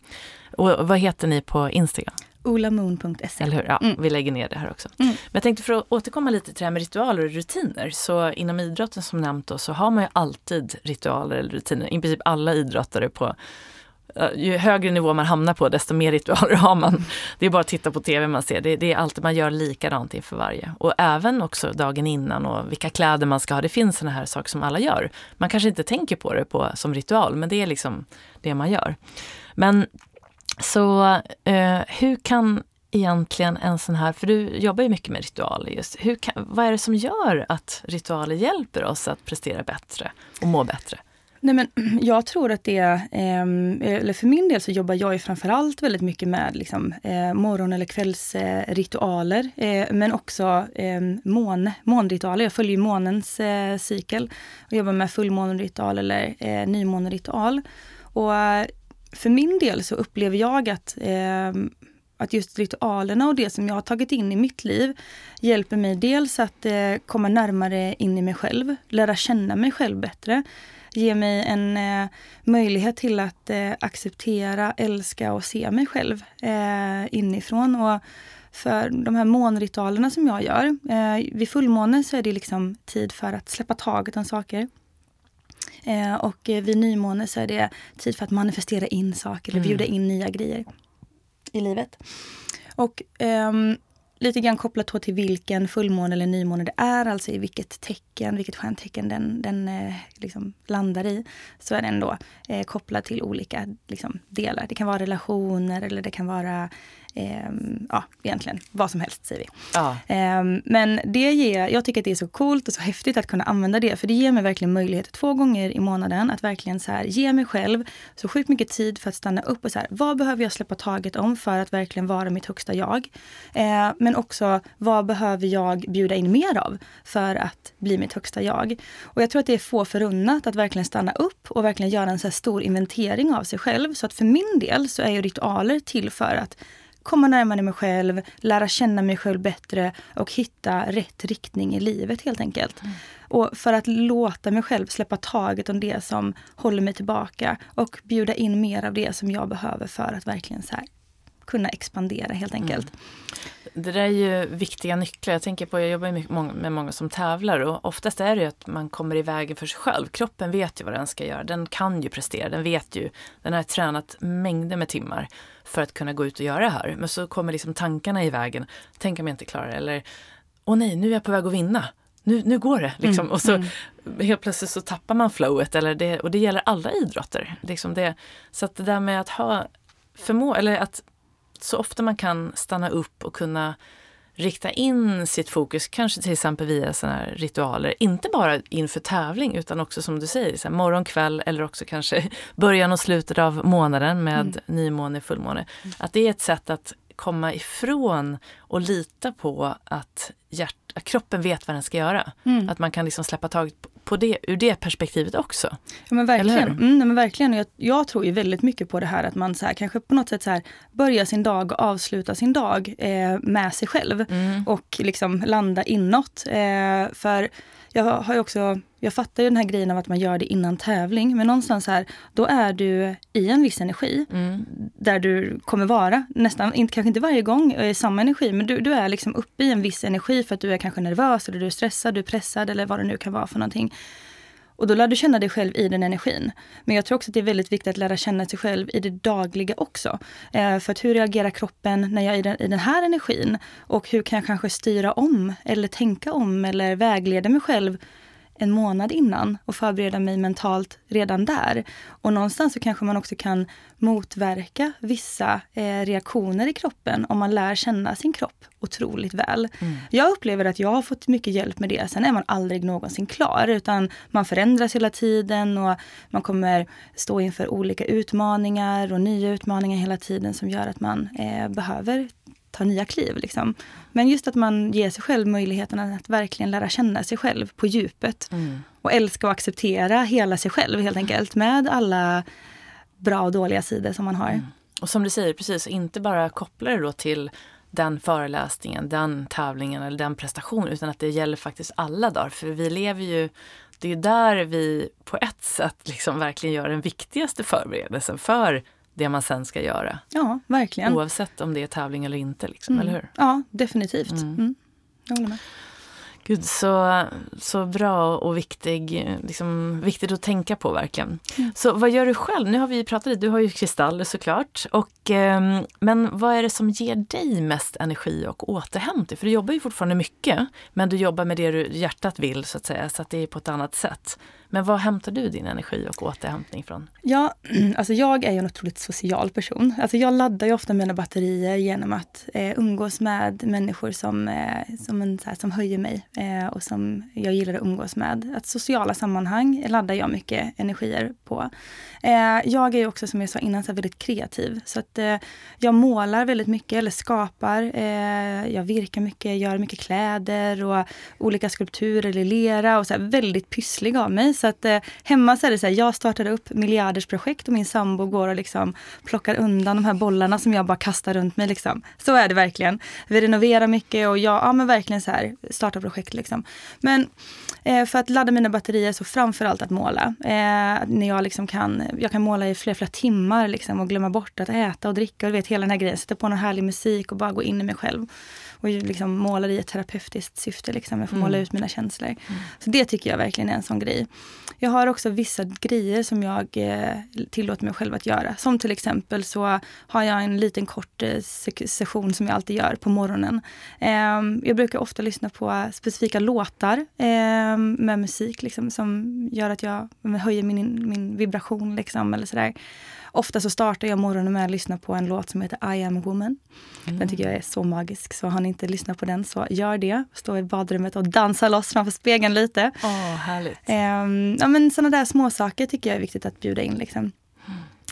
och vad heter ni på Instagram? olamoon.se. Eller hur? Ja, mm. vi lägger ner det här också. Mm. Men jag tänkte för att återkomma lite till det här med ritualer och rutiner. Så inom idrotten som nämnt då, så har man ju alltid ritualer eller rutiner. I princip alla idrottare på Eh, ju högre nivå man hamnar på desto mer ritualer har man. Det är bara att titta på tv man ser. Det, det är alltid man gör likadant inför varje. Och även också dagen innan och vilka kläder man ska ha. Det finns såna här saker som alla gör. Man kanske inte tänker på det på, som ritual men det är liksom det man gör. Men så eh, hur kan egentligen en sån här, för du jobbar ju mycket med ritualer just. Hur kan, vad är det som gör att ritualer hjälper oss att prestera bättre och må bättre? Nej, men jag tror att det, eh, eller för min del så jobbar jag ju framförallt väldigt mycket med liksom, eh, morgon eller kvällsritualer. Eh, men också eh, mån, månritualer. Jag följer månens eh, cykel och jobbar med fullmåneritual eller eh, nymåneritual. Och eh, för min del så upplever jag att ehm, att just ritualerna och det som jag har tagit in i mitt liv hjälper mig dels att eh, komma närmare in i mig själv, lära känna mig själv bättre ge mig en eh, möjlighet till att eh, acceptera, älska och se mig själv eh, inifrån. Och för de här månritualerna som jag gör, eh, vid fullmåne så är det liksom tid för att släppa taget om saker. Eh, och vid nymåne så är det tid för att manifestera in saker eller bjuda mm. in nya grejer i livet. Och um, lite grann kopplat till vilken fullmåne eller nymåne det är, alltså i vilket tecken, vilket stjärntecken den, den eh, liksom landar i, så är den då eh, kopplad till olika liksom, delar. Det kan vara relationer eller det kan vara eh, ja, egentligen vad som helst säger vi. Ja. Eh, men det ger, jag tycker att det är så coolt och så häftigt att kunna använda det. För det ger mig verkligen möjlighet två gånger i månaden att verkligen så här, ge mig själv så sjukt mycket tid för att stanna upp och så här, vad behöver jag släppa taget om för att verkligen vara mitt högsta jag? Eh, men också vad behöver jag bjuda in mer av för att bli mitt högsta jag? Och jag tror att det är få förunnat att verkligen stanna upp och verkligen göra en så stor inventering av sig själv. Så att för min del så är ju ritualer till för att komma närmare mig själv, lära känna mig själv bättre och hitta rätt riktning i livet helt enkelt. Mm. Och för att låta mig själv släppa taget om det som håller mig tillbaka och bjuda in mer av det som jag behöver för att verkligen så här, kunna expandera helt enkelt. Mm. Det där är ju viktiga nycklar. Jag tänker på, jag jobbar med många som tävlar och oftast är det ju att man kommer i vägen för sig själv. Kroppen vet ju vad den ska göra. Den kan ju prestera. Den vet ju. Den har tränat mängder med timmar för att kunna gå ut och göra det här. Men så kommer liksom tankarna i vägen. Tänk om jag inte klarar det. Eller, åh nej, nu är jag på väg att vinna. Nu, nu går det. Liksom. Mm, och så mm. helt plötsligt så tappar man flowet. Eller det, och det gäller alla idrotter. Liksom det, så att det där med att ha förmå eller att så ofta man kan stanna upp och kunna rikta in sitt fokus, kanske till exempel via såna här ritualer, inte bara inför tävling utan också som du säger, så här, morgon, kväll eller också kanske början och slutet av månaden med mm. nymåne, fullmåne. Mm. Att det är ett sätt att komma ifrån och lita på att, hjärt, att kroppen vet vad den ska göra. Mm. Att man kan liksom släppa taget på det, ur det perspektivet också. Ja men verkligen. Mm, men verkligen. Jag, jag, tror ju väldigt mycket på det här att man så här, kanske på något sätt så här, börjar sin dag och avslutar sin dag eh, med sig själv. Mm. Och liksom landa inåt. Eh, för jag har ju också, jag fattar ju den här grejen av att man gör det innan tävling. Men någonstans här, då är du i en viss energi. Mm. Där du kommer vara, nästan, inte, kanske inte varje gång i samma energi. Men du, du är liksom uppe i en viss energi för att du är kanske nervös, eller du är stressad, du är pressad eller vad det nu kan vara för någonting. Och då lär du känna dig själv i den energin. Men jag tror också att det är väldigt viktigt att lära känna sig själv i det dagliga också. Eh, för att hur reagerar kroppen när jag är i den, i den här energin? Och hur kan jag kanske styra om eller tänka om eller vägleda mig själv en månad innan och förbereda mig mentalt redan där. Och någonstans så kanske man också kan motverka vissa eh, reaktioner i kroppen om man lär känna sin kropp otroligt väl. Mm. Jag upplever att jag har fått mycket hjälp med det. Sen är man aldrig någonsin klar utan man förändras hela tiden och man kommer stå inför olika utmaningar och nya utmaningar hela tiden som gör att man eh, behöver ta nya kliv. Liksom. Men just att man ger sig själv möjligheten att verkligen lära känna sig själv på djupet. Mm. Och älska och acceptera hela sig själv helt enkelt med alla bra och dåliga sidor som man har. Mm. Och som du säger, precis, inte bara koppla det då till den föreläsningen, den tävlingen eller den prestationen utan att det gäller faktiskt alla dagar. För vi lever ju, det är där vi på ett sätt liksom verkligen gör den viktigaste förberedelsen för det man sen ska göra. Ja, verkligen. Oavsett om det är tävling eller inte, liksom, mm. eller hur? Ja, definitivt. Mm. Mm. Jag håller med. Gud, så, så bra och viktig, liksom, viktigt att tänka på verkligen. Mm. Så vad gör du själv? Nu har vi pratat lite, du har ju kristaller såklart. Och, eh, men vad är det som ger dig mest energi och återhämtning? För du jobbar ju fortfarande mycket, men du jobbar med det du, hjärtat vill så att säga, så att det är på ett annat sätt. Men var hämtar du din energi och återhämtning från? Ja, alltså jag är ju en otroligt social person. Alltså jag laddar ju ofta mina batterier genom att eh, umgås med människor som, eh, som, en, här, som höjer mig eh, och som jag gillar att umgås med. Att sociala sammanhang laddar jag mycket energier på. Eh, jag är också som jag sa innan så väldigt kreativ. Så att eh, jag målar väldigt mycket eller skapar. Eh, jag virkar mycket, gör mycket kläder och olika skulpturer i lera och så här, väldigt pysslig av mig. Så att eh, hemma så är det så här, jag startade upp miljarders projekt och min sambo går och liksom plockar undan de här bollarna som jag bara kastar runt mig. Liksom. Så är det verkligen. Vi renoverar mycket och jag, ja men verkligen så här, startar projekt liksom. Men Eh, för att ladda mina batterier så framförallt att måla. Eh, när jag liksom kan, jag kan måla i flera, flera timmar liksom och glömma bort att äta och dricka och vet hela den här grejen. Sätta på någon härlig musik och bara gå in i mig själv och liksom målar i ett terapeutiskt syfte. Liksom. Jag får mm. måla ut mina känslor. Mm. Så det tycker jag verkligen är en sån grej. Jag har också vissa grejer som jag eh, tillåter mig själv att göra. Som till exempel så har jag en liten kort eh, session som jag alltid gör på morgonen. Eh, jag brukar ofta lyssna på specifika låtar eh, med musik liksom, som gör att jag höjer min, min vibration. Liksom, eller sådär. Ofta så startar jag morgonen med att lyssna på en låt som heter I am woman. Mm. Den tycker jag är så magisk. Så har inte lyssnat på den så gör det. Stå i badrummet och dansa loss framför spegeln lite. Oh, härligt. Um, ja, men sådana där små saker tycker jag är viktigt att bjuda in. Liksom.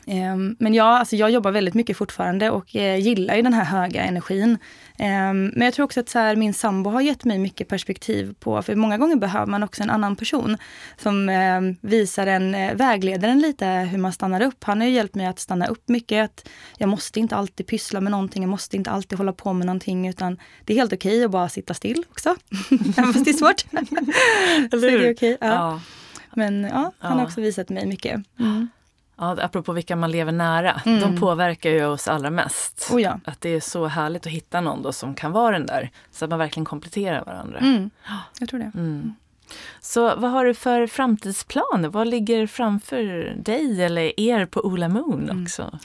Um, men ja, alltså jag jobbar väldigt mycket fortfarande och uh, gillar ju den här höga energin. Um, men jag tror också att så här, min sambo har gett mig mycket perspektiv på, för många gånger behöver man också en annan person som um, visar en, uh, vägleder en lite hur man stannar upp. Han har hjälpt mig att stanna upp mycket. Att jag måste inte alltid pyssla med någonting, jag måste inte alltid hålla på med någonting utan det är helt okej okay att bara sitta still också. Fast det är svårt. så det är okay, ja. ja. Men ja, han har också visat mig mycket. Mm. Ja, apropå vilka man lever nära, mm. de påverkar ju oss allra mest. Oh ja. Att det är så härligt att hitta någon då som kan vara den där, så att man verkligen kompletterar varandra. Mm. Jag tror det. Mm. Så vad har du för framtidsplaner? Vad ligger framför dig eller er på Ola Moon mm. också?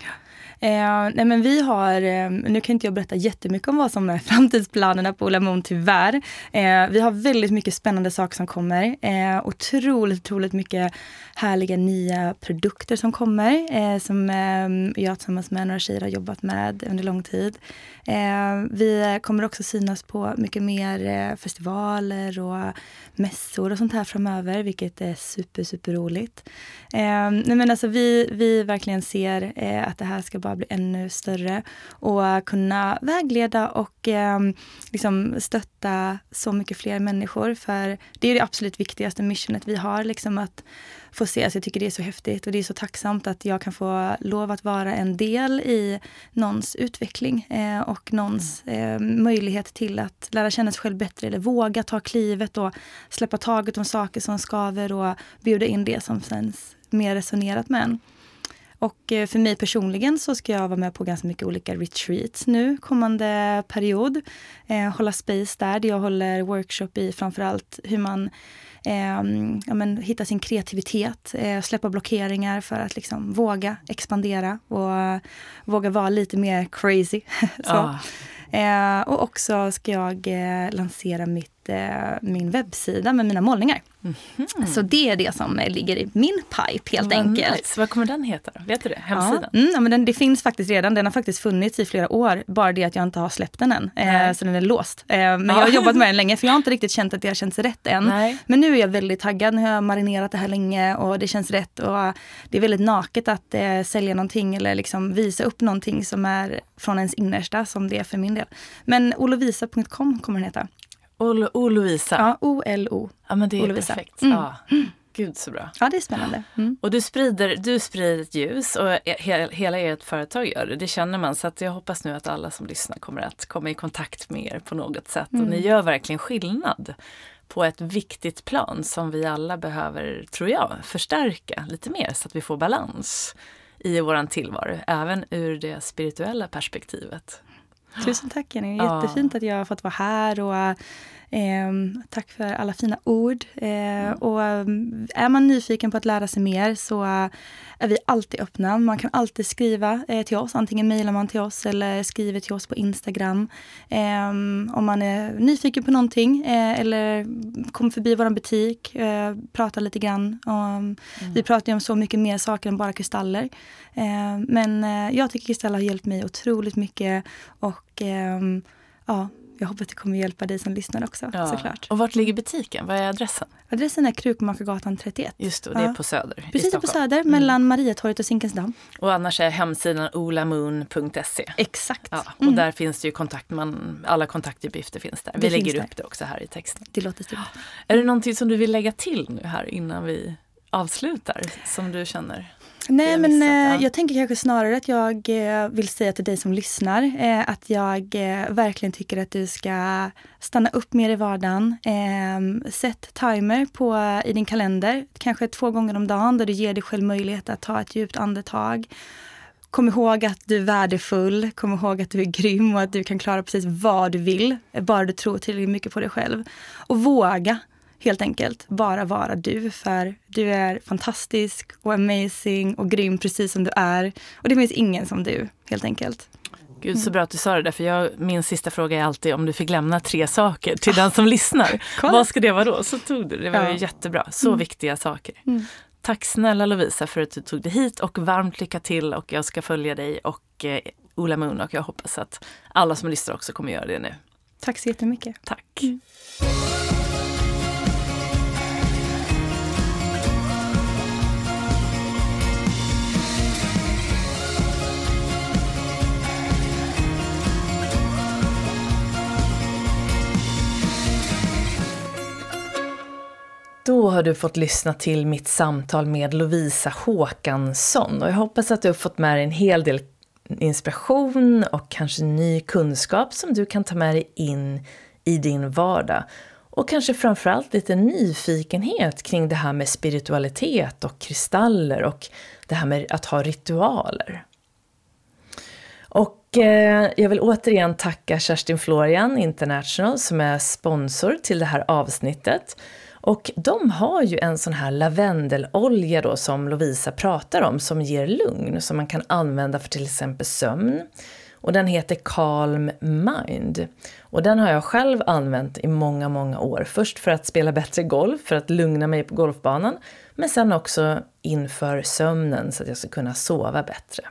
Eh, nej men vi har, eh, nu kan inte jag berätta jättemycket om vad som är framtidsplanerna på Ola Moon tyvärr. Eh, vi har väldigt mycket spännande saker som kommer. Eh, otroligt, otroligt mycket härliga nya produkter som kommer. Eh, som eh, jag tillsammans med några tjejer har jobbat med under lång tid. Eh, vi kommer också synas på mycket mer eh, festivaler och mässor och sånt här framöver, vilket är super, super roligt. Eh, men alltså vi, vi verkligen ser eh, att det här ska bara bli ännu större och eh, kunna vägleda och eh, liksom stötta så mycket fler människor. För det är det absolut viktigaste missionet vi har, liksom att få se. Alltså jag tycker det är så häftigt och det är så tacksamt att jag kan få lov att vara en del i någons utveckling eh, och någons eh, möjlighet till att lära känna sig själv bättre eller våga ta klivet och släppa taget om saker som skaver och bjuda in det som känns mer resonerat med en. Och eh, för mig personligen så ska jag vara med på ganska mycket olika retreats nu kommande period. Eh, hålla space där, där jag håller workshop i framförallt hur man eh, ja, men, hitta sin kreativitet, eh, släppa blockeringar för att liksom våga expandera och våga vara lite mer crazy. så. Ah. Eh, och också ska jag eh, lansera mitt min webbsida med mina målningar. Mm. Så det är det som ligger i min pipe helt Vad enkelt. Nice. Vad kommer den heta? Vet du det? Hemsidan? Ja, mm, men den, det finns faktiskt redan. Den har faktiskt funnits i flera år. Bara det att jag inte har släppt den än. Eh, så den är låst. Eh, men ja. jag har jobbat med den länge för jag har inte riktigt känt att det har känts rätt än. Nej. Men nu är jag väldigt taggad. Nu har jag marinerat det här länge och det känns rätt. Och det är väldigt naket att eh, sälja någonting eller liksom visa upp någonting som är från ens innersta som det är för min del. Men olovisa.com kommer den heta. O-Lovisa? Ja, O-L-O. Ja, men det är Olovisa. perfekt. Mm. Ja. Gud så bra. Ja, det är spännande. Mm. Och du sprider, du sprider ett ljus och he hela ert företag gör det. Det känner man. Så att jag hoppas nu att alla som lyssnar kommer att komma i kontakt med er på något sätt. Mm. Och ni gör verkligen skillnad på ett viktigt plan som vi alla behöver, tror jag, förstärka lite mer så att vi får balans i våran tillvaro, även ur det spirituella perspektivet. Tusen tack Jenny, jättefint att jag har fått vara här och Eh, tack för alla fina ord. Eh, och mm, är man nyfiken på att lära sig mer så är vi alltid öppna. Man kan alltid skriva eh, till oss. Antingen mejlar man till oss eller skriver till oss på Instagram. Ehm, om man är nyfiken på någonting eh, eller kommer förbi vår butik, eh, pratar lite grann. Om, mm. Vi pratar ju om så mycket mer saker än bara kristaller. Ehm, men eh, jag tycker kristaller har hjälpt mig otroligt mycket. Och ehm, ja, jag hoppas det kommer hjälpa dig som lyssnar också ja. såklart. Och vart ligger butiken? Vad är adressen? Adressen är Krukmakargatan 31. Just det, och det är på Söder Precis på Söder, mm. mellan Mariatorget och Zinkensdamm. Och annars är hemsidan olamoon.se. Exakt. Ja, och mm. där finns det ju kontakt, man, alla kontaktuppgifter finns där. Vi det lägger upp det också här i texten. Det låter stort. Är det någonting som du vill lägga till nu här innan vi avslutar, som du känner? Nej, men eh, jag tänker kanske snarare att jag eh, vill säga till dig som lyssnar eh, att jag eh, verkligen tycker att du ska stanna upp mer i vardagen. Eh, sätt timer på, i din kalender, kanske två gånger om dagen där du ger dig själv möjlighet att ta ett djupt andetag. Kom ihåg att du är värdefull, kom ihåg att du är grym och att du kan klara precis vad du vill, bara du tror tillräckligt mycket på dig själv. Och våga helt enkelt bara vara du. För du är fantastisk och amazing och grym precis som du är. Och det finns ingen som du, helt enkelt. Gud så bra att du sa det där, för jag, min sista fråga är alltid om du fick lämna tre saker till den som lyssnar. Vad ska det vara då? Så tog du det, var ja. jättebra. Så mm. viktiga saker. Mm. Tack snälla Lovisa för att du tog dig hit och varmt lycka till och jag ska följa dig och eh, Ola Moon och jag hoppas att alla som lyssnar också kommer göra det nu. Tack så jättemycket. Tack. Mm. Då har du fått lyssna till mitt samtal med Lovisa Håkansson och jag hoppas att du har fått med dig en hel del inspiration och kanske ny kunskap som du kan ta med dig in i din vardag. Och kanske framförallt lite nyfikenhet kring det här med spiritualitet och kristaller och det här med att ha ritualer. Och eh, jag vill återigen tacka Kerstin Florian International som är sponsor till det här avsnittet. Och de har ju en sån här lavendelolja då som Lovisa pratar om som ger lugn, som man kan använda för till exempel sömn. Och den heter Calm Mind. Och den har jag själv använt i många, många år. Först för att spela bättre golf, för att lugna mig på golfbanan. Men sen också inför sömnen så att jag ska kunna sova bättre.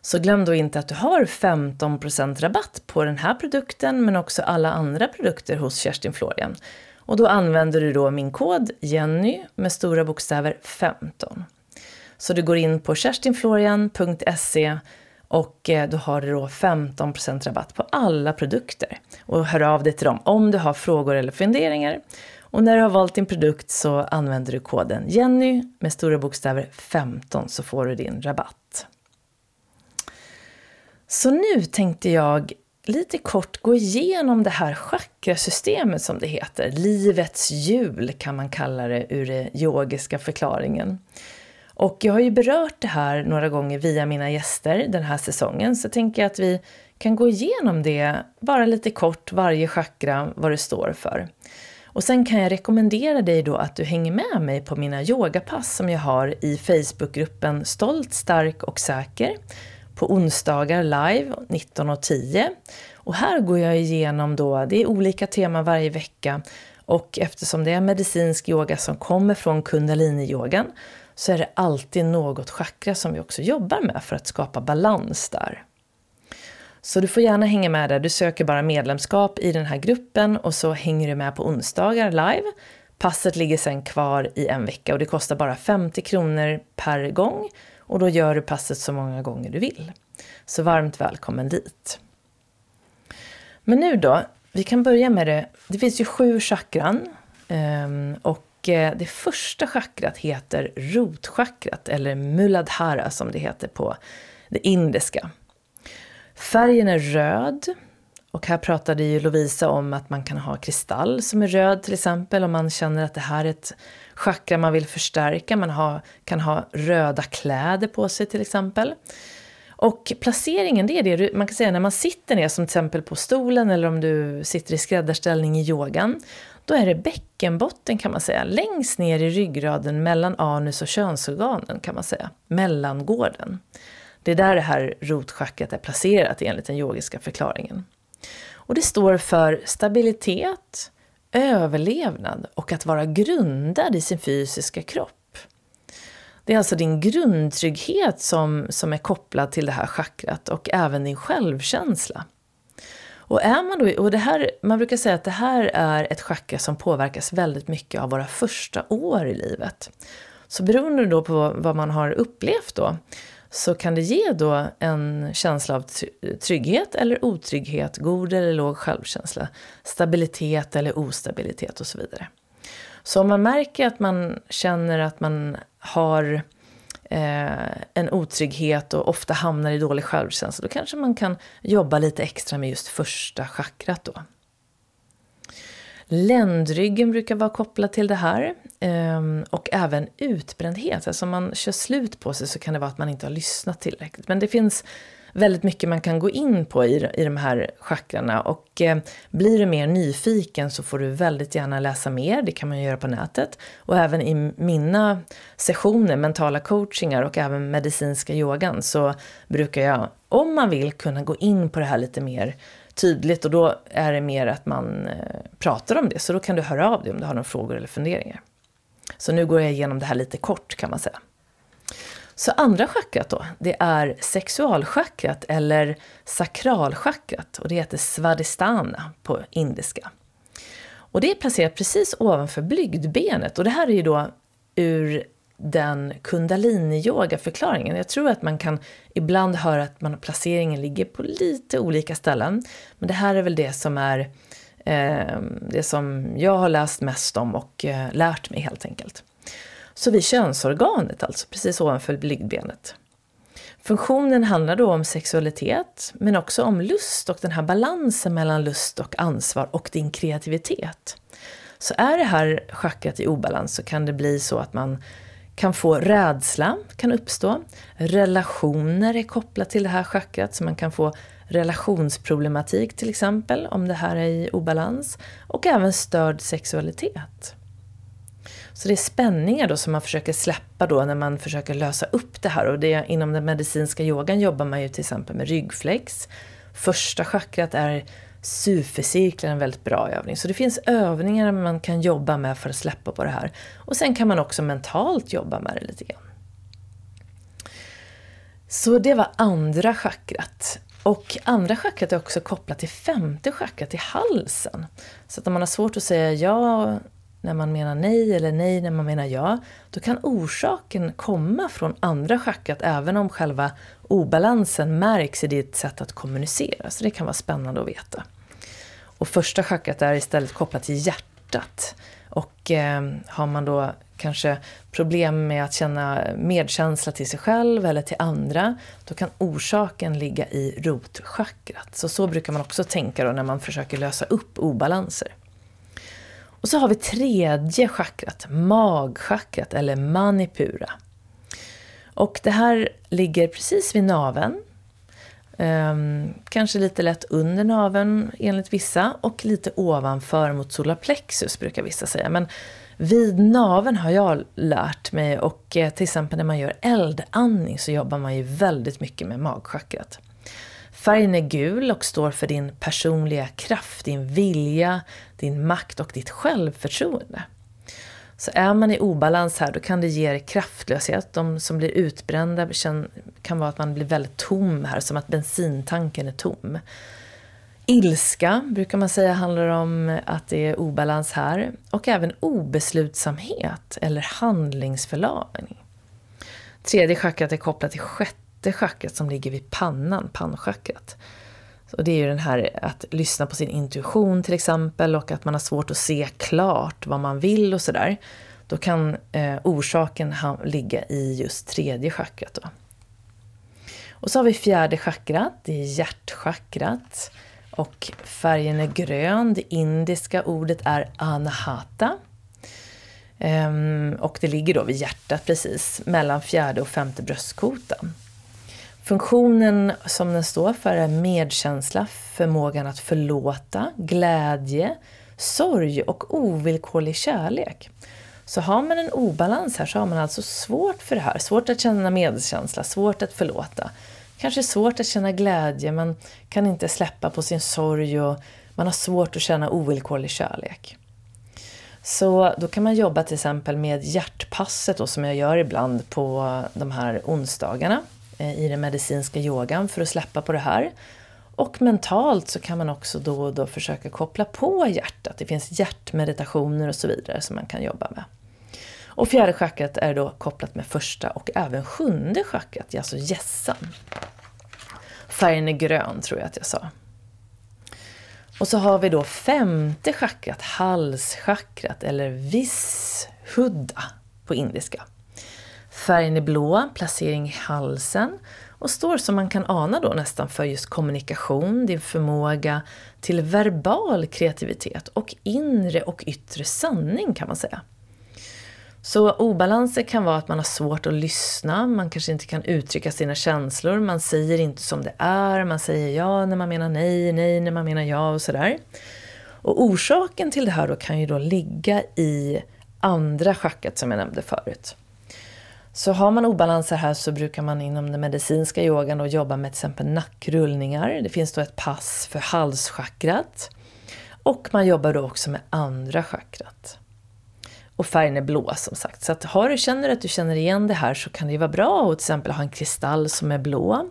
Så glöm då inte att du har 15% rabatt på den här produkten men också alla andra produkter hos Kerstin Florian. Och då använder du då min kod Jenny med stora bokstäver 15. Så du går in på kerstinflorian.se och eh, då har du då 15% rabatt på alla produkter. Och hör av dig till dem om du har frågor eller funderingar. Och när du har valt din produkt så använder du koden Jenny med stora bokstäver 15 så får du din rabatt. Så nu tänkte jag lite kort gå igenom det här chakrasystemet som det heter. Livets hjul kan man kalla det ur den yogiska förklaringen. Och jag har ju berört det här några gånger via mina gäster den här säsongen så tänker jag att vi kan gå igenom det bara lite kort, varje chakra, vad det står för. Och sen kan jag rekommendera dig då att du hänger med mig på mina yogapass som jag har i Facebookgruppen Stolt, stark och säker på onsdagar live 19.10 Och här går jag igenom då, det är olika teman varje vecka och eftersom det är medicinsk yoga som kommer från kundaliniyogan så är det alltid något chakra som vi också jobbar med för att skapa balans där. Så du får gärna hänga med där. Du söker bara medlemskap i den här gruppen och så hänger du med på onsdagar live. Passet ligger sen kvar i en vecka och det kostar bara 50 kronor per gång och då gör du passet så många gånger du vill. Så varmt välkommen dit. Men nu då, vi kan börja med det. Det finns ju sju chakran ehm, och eh, det första chakrat heter rotchakrat eller Muladhara som det heter på det indiska. Färgen är röd. Och här pratade ju Lovisa om att man kan ha kristall som är röd till exempel om man känner att det här är ett chakra man vill förstärka. Man ha, kan ha röda kläder på sig till exempel. Och placeringen, det är det man kan säga när man sitter ner som till exempel på stolen eller om du sitter i skräddarställning i yogan. Då är det bäckenbotten kan man säga, längst ner i ryggraden mellan anus och könsorganen kan man säga, mellangården. Det är där det här rotchakrat är placerat enligt den yogiska förklaringen. Och det står för stabilitet, överlevnad och att vara grundad i sin fysiska kropp. Det är alltså din grundtrygghet som, som är kopplad till det här chakrat och även din självkänsla. Och är man då, och det här, man brukar säga att det här är ett chakra som påverkas väldigt mycket av våra första år i livet. Så beroende då på vad man har upplevt då, så kan det ge då en känsla av trygghet eller otrygghet, god eller låg självkänsla, stabilitet eller ostabilitet och så vidare. Så om man märker att man känner att man har eh, en otrygghet och ofta hamnar i dålig självkänsla, då kanske man kan jobba lite extra med just första chakrat då. Ländryggen brukar vara kopplad till det här. Ehm, och även utbrändhet. Alltså om man kör slut på sig så kan det vara att man inte har lyssnat tillräckligt. Men det finns väldigt mycket man kan gå in på i, i de här chakrarna. Och eh, blir du mer nyfiken så får du väldigt gärna läsa mer. Det kan man göra på nätet. Och även i mina sessioner, mentala coachingar och även medicinska yogan så brukar jag, om man vill, kunna gå in på det här lite mer tydligt och då är det mer att man eh, pratar om det. Så då kan du höra av dig om du har några frågor eller funderingar. Så nu går jag igenom det här lite kort kan man säga. Så andra chakrat då, det är sexualchakrat eller sakralchakrat och det heter svadhisthana på indiska. Och det är placerat precis ovanför blygdbenet och det här är ju då ur den kundalini-yoga-förklaringen. Jag tror att man kan ibland höra att man, placeringen ligger på lite olika ställen. Men det här är väl det som är eh, det som jag har läst mest om och eh, lärt mig helt enkelt. Så vid könsorganet alltså, precis ovanför blygdbenet. Funktionen handlar då om sexualitet, men också om lust och den här balansen mellan lust och ansvar och din kreativitet. Så är det här chakrat i obalans så kan det bli så att man kan få rädsla, kan uppstå. Relationer är kopplat till det här chakrat, så man kan få relationsproblematik till exempel, om det här är i obalans. Och även störd sexualitet. Så det är spänningar då som man försöker släppa då när man försöker lösa upp det här. Och det, inom den medicinska yogan jobbar man ju till exempel med ryggflex. Första chakrat är Supercirkeln är en väldigt bra övning. Så det finns övningar man kan jobba med för att släppa på det här. Och sen kan man också mentalt jobba med det lite grann. Så det var andra chakrat. Och andra chakrat är också kopplat till femte chakrat, till halsen. Så att om man har svårt att säga ja när man menar nej eller nej när man menar ja, då kan orsaken komma från andra chakrat även om själva obalansen märks i ditt sätt att kommunicera. Så det kan vara spännande att veta. Och första chakrat är istället kopplat till hjärtat. Och eh, har man då kanske problem med att känna medkänsla till sig själv eller till andra, då kan orsaken ligga i rotchakrat. Så så brukar man också tänka då när man försöker lösa upp obalanser. Och så har vi tredje chakrat, magchakrat eller manipura. Och det här ligger precis vid naveln. Um, ehm, kanske lite lätt under naveln enligt vissa och lite ovanför mot solarplexus brukar vissa säga. Men vid naveln har jag lärt mig och eh, till exempel när man gör eldandning så jobbar man ju väldigt mycket med magchakrat. Färgen är gul och står för din personliga kraft, din vilja, din makt och ditt självförtroende. Så är man i obalans här, då kan det ge kraftlöshet. De som blir utbrända kan vara att man blir väldigt tom här, som att bensintanken är tom. Ilska brukar man säga handlar om att det är obalans här. Och även obeslutsamhet eller handlingsförlamning. Tredje chakrat är kopplat till sjätte chakrat som ligger vid pannan, pannchakrat. Och det är ju den här att lyssna på sin intuition till exempel och att man har svårt att se klart vad man vill och sådär. Då kan eh, orsaken ligga i just tredje chakrat. Då. Och så har vi fjärde chakrat, det är hjärtchakrat. Och färgen är grön, det indiska ordet är anahata. Ehm, och det ligger då vid hjärtat precis, mellan fjärde och femte bröstkotan. Funktionen som den står för är medkänsla, förmågan att förlåta, glädje, sorg och ovillkorlig kärlek. Så har man en obalans här så har man alltså svårt för det här. Svårt att känna medkänsla, svårt att förlåta. Kanske svårt att känna glädje, man kan inte släppa på sin sorg och man har svårt att känna ovillkorlig kärlek. Så då kan man jobba till exempel med hjärtpasset då, som jag gör ibland på de här onsdagarna Eh, i den medicinska yogan för att släppa på det här. Och mentalt så kan man också då och då försöka koppla på hjärtat. Det finns hjärtmeditationer och så vidare som man kan jobba med. Och fjärde chakrat är då kopplat med första och även sjunde chakrat, alltså gässan. Färgen är grön tror jag att jag sa. Och så har vi då femte chakrat, halschakrat eller vishuddha på indiska. Färgen är blå, placering i halsen och står som man kan ana då nästan för just kommunikation, din förmåga till verbal kreativitet och inre och yttre sanning kan man säga. Så obalanser kan vara att man har svårt att lyssna, man kanske inte kan uttrycka sina känslor, man säger inte som det är, man säger ja när man menar nej, nej när man menar ja och sådär. Och orsaken till det här då kan ju då ligga i andra schacket som jag nämnde förut. Så har man obalanser här så brukar man inom den medicinska yogan då jobba med till exempel nackrullningar. Det finns då ett pass för halschakrat. Och man jobbar då också med andra chakrat. Och färgen är blå som sagt. Så att har du, känner att du känner igen det här så kan det ju vara bra att till exempel ha en kristall som är blå.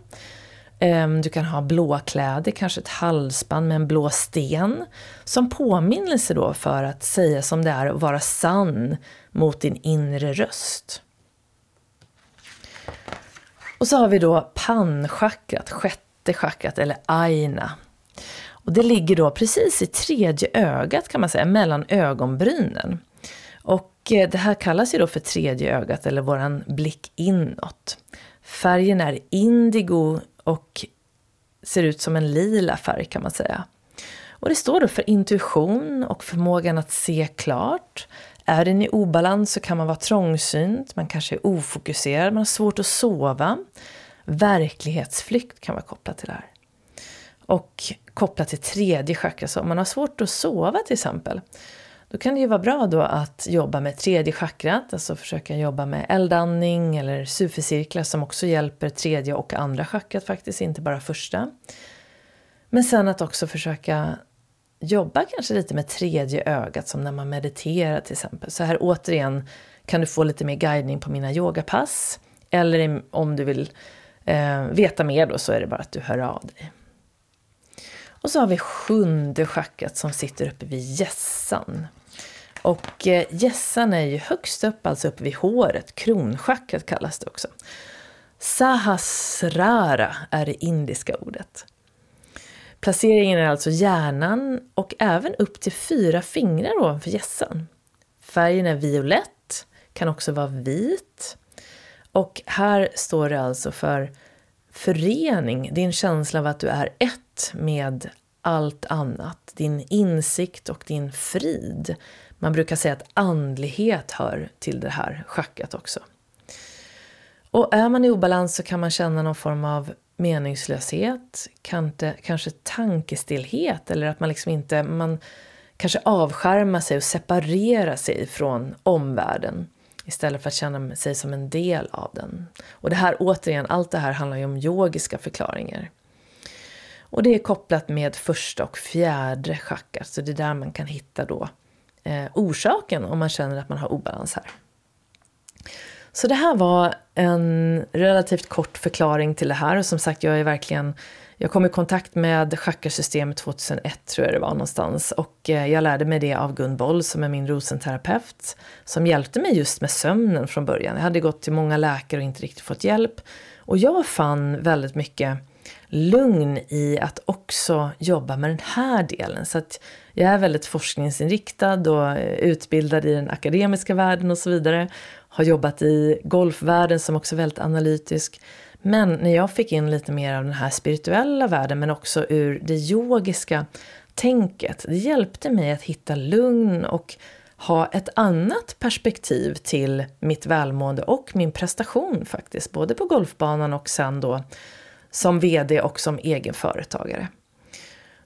Ehm, du kan ha blåa kläder, kanske ett halsband med en blå sten. Som påminnelse då för att säga som det är och vara sann mot din inre röst. Och så har vi då pannchakrat, sjätte chakrat eller aina. Och det ligger då precis i tredje ögat kan man säga, mellan ögonbrynen. Och eh, det här kallas ju då för tredje ögat eller våran blick inåt. Färgen är indigo och ser ut som en lila färg kan man säga. Och det står då för intuition och förmågan att se klart. Är den i obalans så kan man vara trångsynt, man kanske är ofokuserad, man har svårt att sova. Verklighetsflykt kan vara kopplat till det här. Och kopplat till tredje chakra, så om man har svårt att sova till exempel, då kan det ju vara bra då att jobba med tredje chakrat, alltså försöka jobba med eldandning eller sufecirklar som också hjälper tredje och andra chakrat faktiskt, inte bara första. Men sen att också försöka jobba kanske lite med tredje ögat som när man mediterar till exempel. Så här återigen kan du få lite mer guidning på mina yogapass. Eller om du vill eh, veta mer då så är det bara att du hör av dig. Och så har vi sjunde chakrat som sitter uppe vid gässan. Och eh, gässan är ju högst upp, alltså uppe vid håret. Kronchakrat kallas det också. Sahasrara är det indiska ordet. Placeringen är alltså hjärnan och även upp till fyra fingrar ovanför gässan. Färgen är violett, kan också vara vit. Och här står det alltså för förening, din känsla av att du är ett med allt annat. Din insikt och din frid. Man brukar säga att andlighet hör till det här schacket också. Och är man i obalans så kan man känna någon form av meningslöshet, kanske, kanske tankestillhet eller att man liksom inte, man kanske avskärmar sig och separerar sig från omvärlden istället för att känna sig som en del av den. Och det här återigen, allt det här handlar ju om yogiska förklaringar. Och det är kopplat med första och fjärde chakrat, så det är där man kan hitta då eh, orsaken om man känner att man har obalans här. Så det här var en relativt kort förklaring till det här och som sagt jag är verkligen jag kom i kontakt med chakrasystemet 2001 tror jag det var någonstans och eh, jag lärde mig det av Gun Boll som är min rosenterapeut som hjälpte mig just med sömnen från början. Jag hade gått till många läkare och inte riktigt fått hjälp och jag fann väldigt mycket lugn i att också jobba med den här delen. Så att jag är väldigt forskningsinriktad och utbildad i den akademiska världen och så vidare. Har jobbat i golfvärlden som också är väldigt analytisk. Men när jag fick in lite mer av den här spirituella världen men också ur det yogiska tänket. Det hjälpte mig att hitta lugn och ha ett annat perspektiv till mitt välmående och min prestation faktiskt. Både på golfbanan och sen då som VD och som egenföretagare.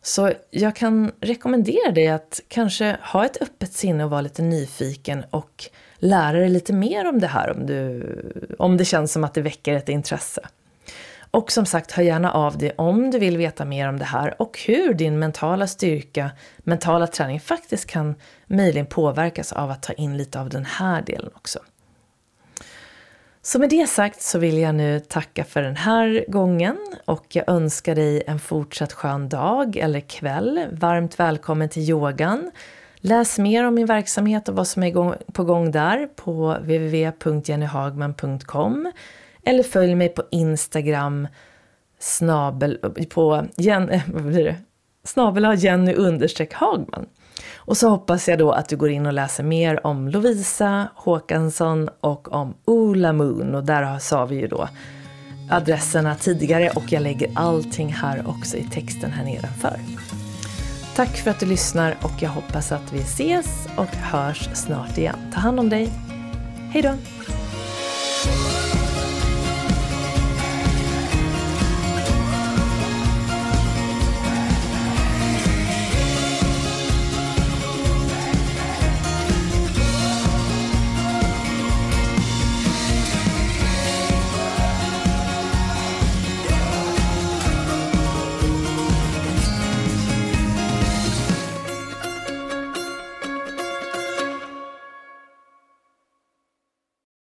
Så jag kan rekommendera dig att kanske ha ett öppet sinne och vara lite nyfiken och lära dig lite mer om det här om, du, om det känns som att det väcker ett intresse. Och som sagt, hör gärna av dig om du vill veta mer om det här och hur din mentala styrka, mentala träning faktiskt kan möjligen påverkas av att ta in lite av den här delen också. Så med det sagt så vill jag nu tacka för den här gången och jag önskar dig en fortsatt skön dag eller kväll. Varmt välkommen till yogan. Läs mer om min verksamhet och vad som är på gång där på www.jennyhagman.com eller följ mig på Instagram snabel, på Jen, eh, vad blir det? snabel Jenny understreck Hagman. Och så hoppas jag då att du går in och läser mer om Lovisa Håkansson och om Ola Moon. Och där sa vi ju då adresserna tidigare och jag lägger allting här också i texten här nedanför. Tack för att du lyssnar och jag hoppas att vi ses och hörs snart igen. Ta hand om dig. Hej då!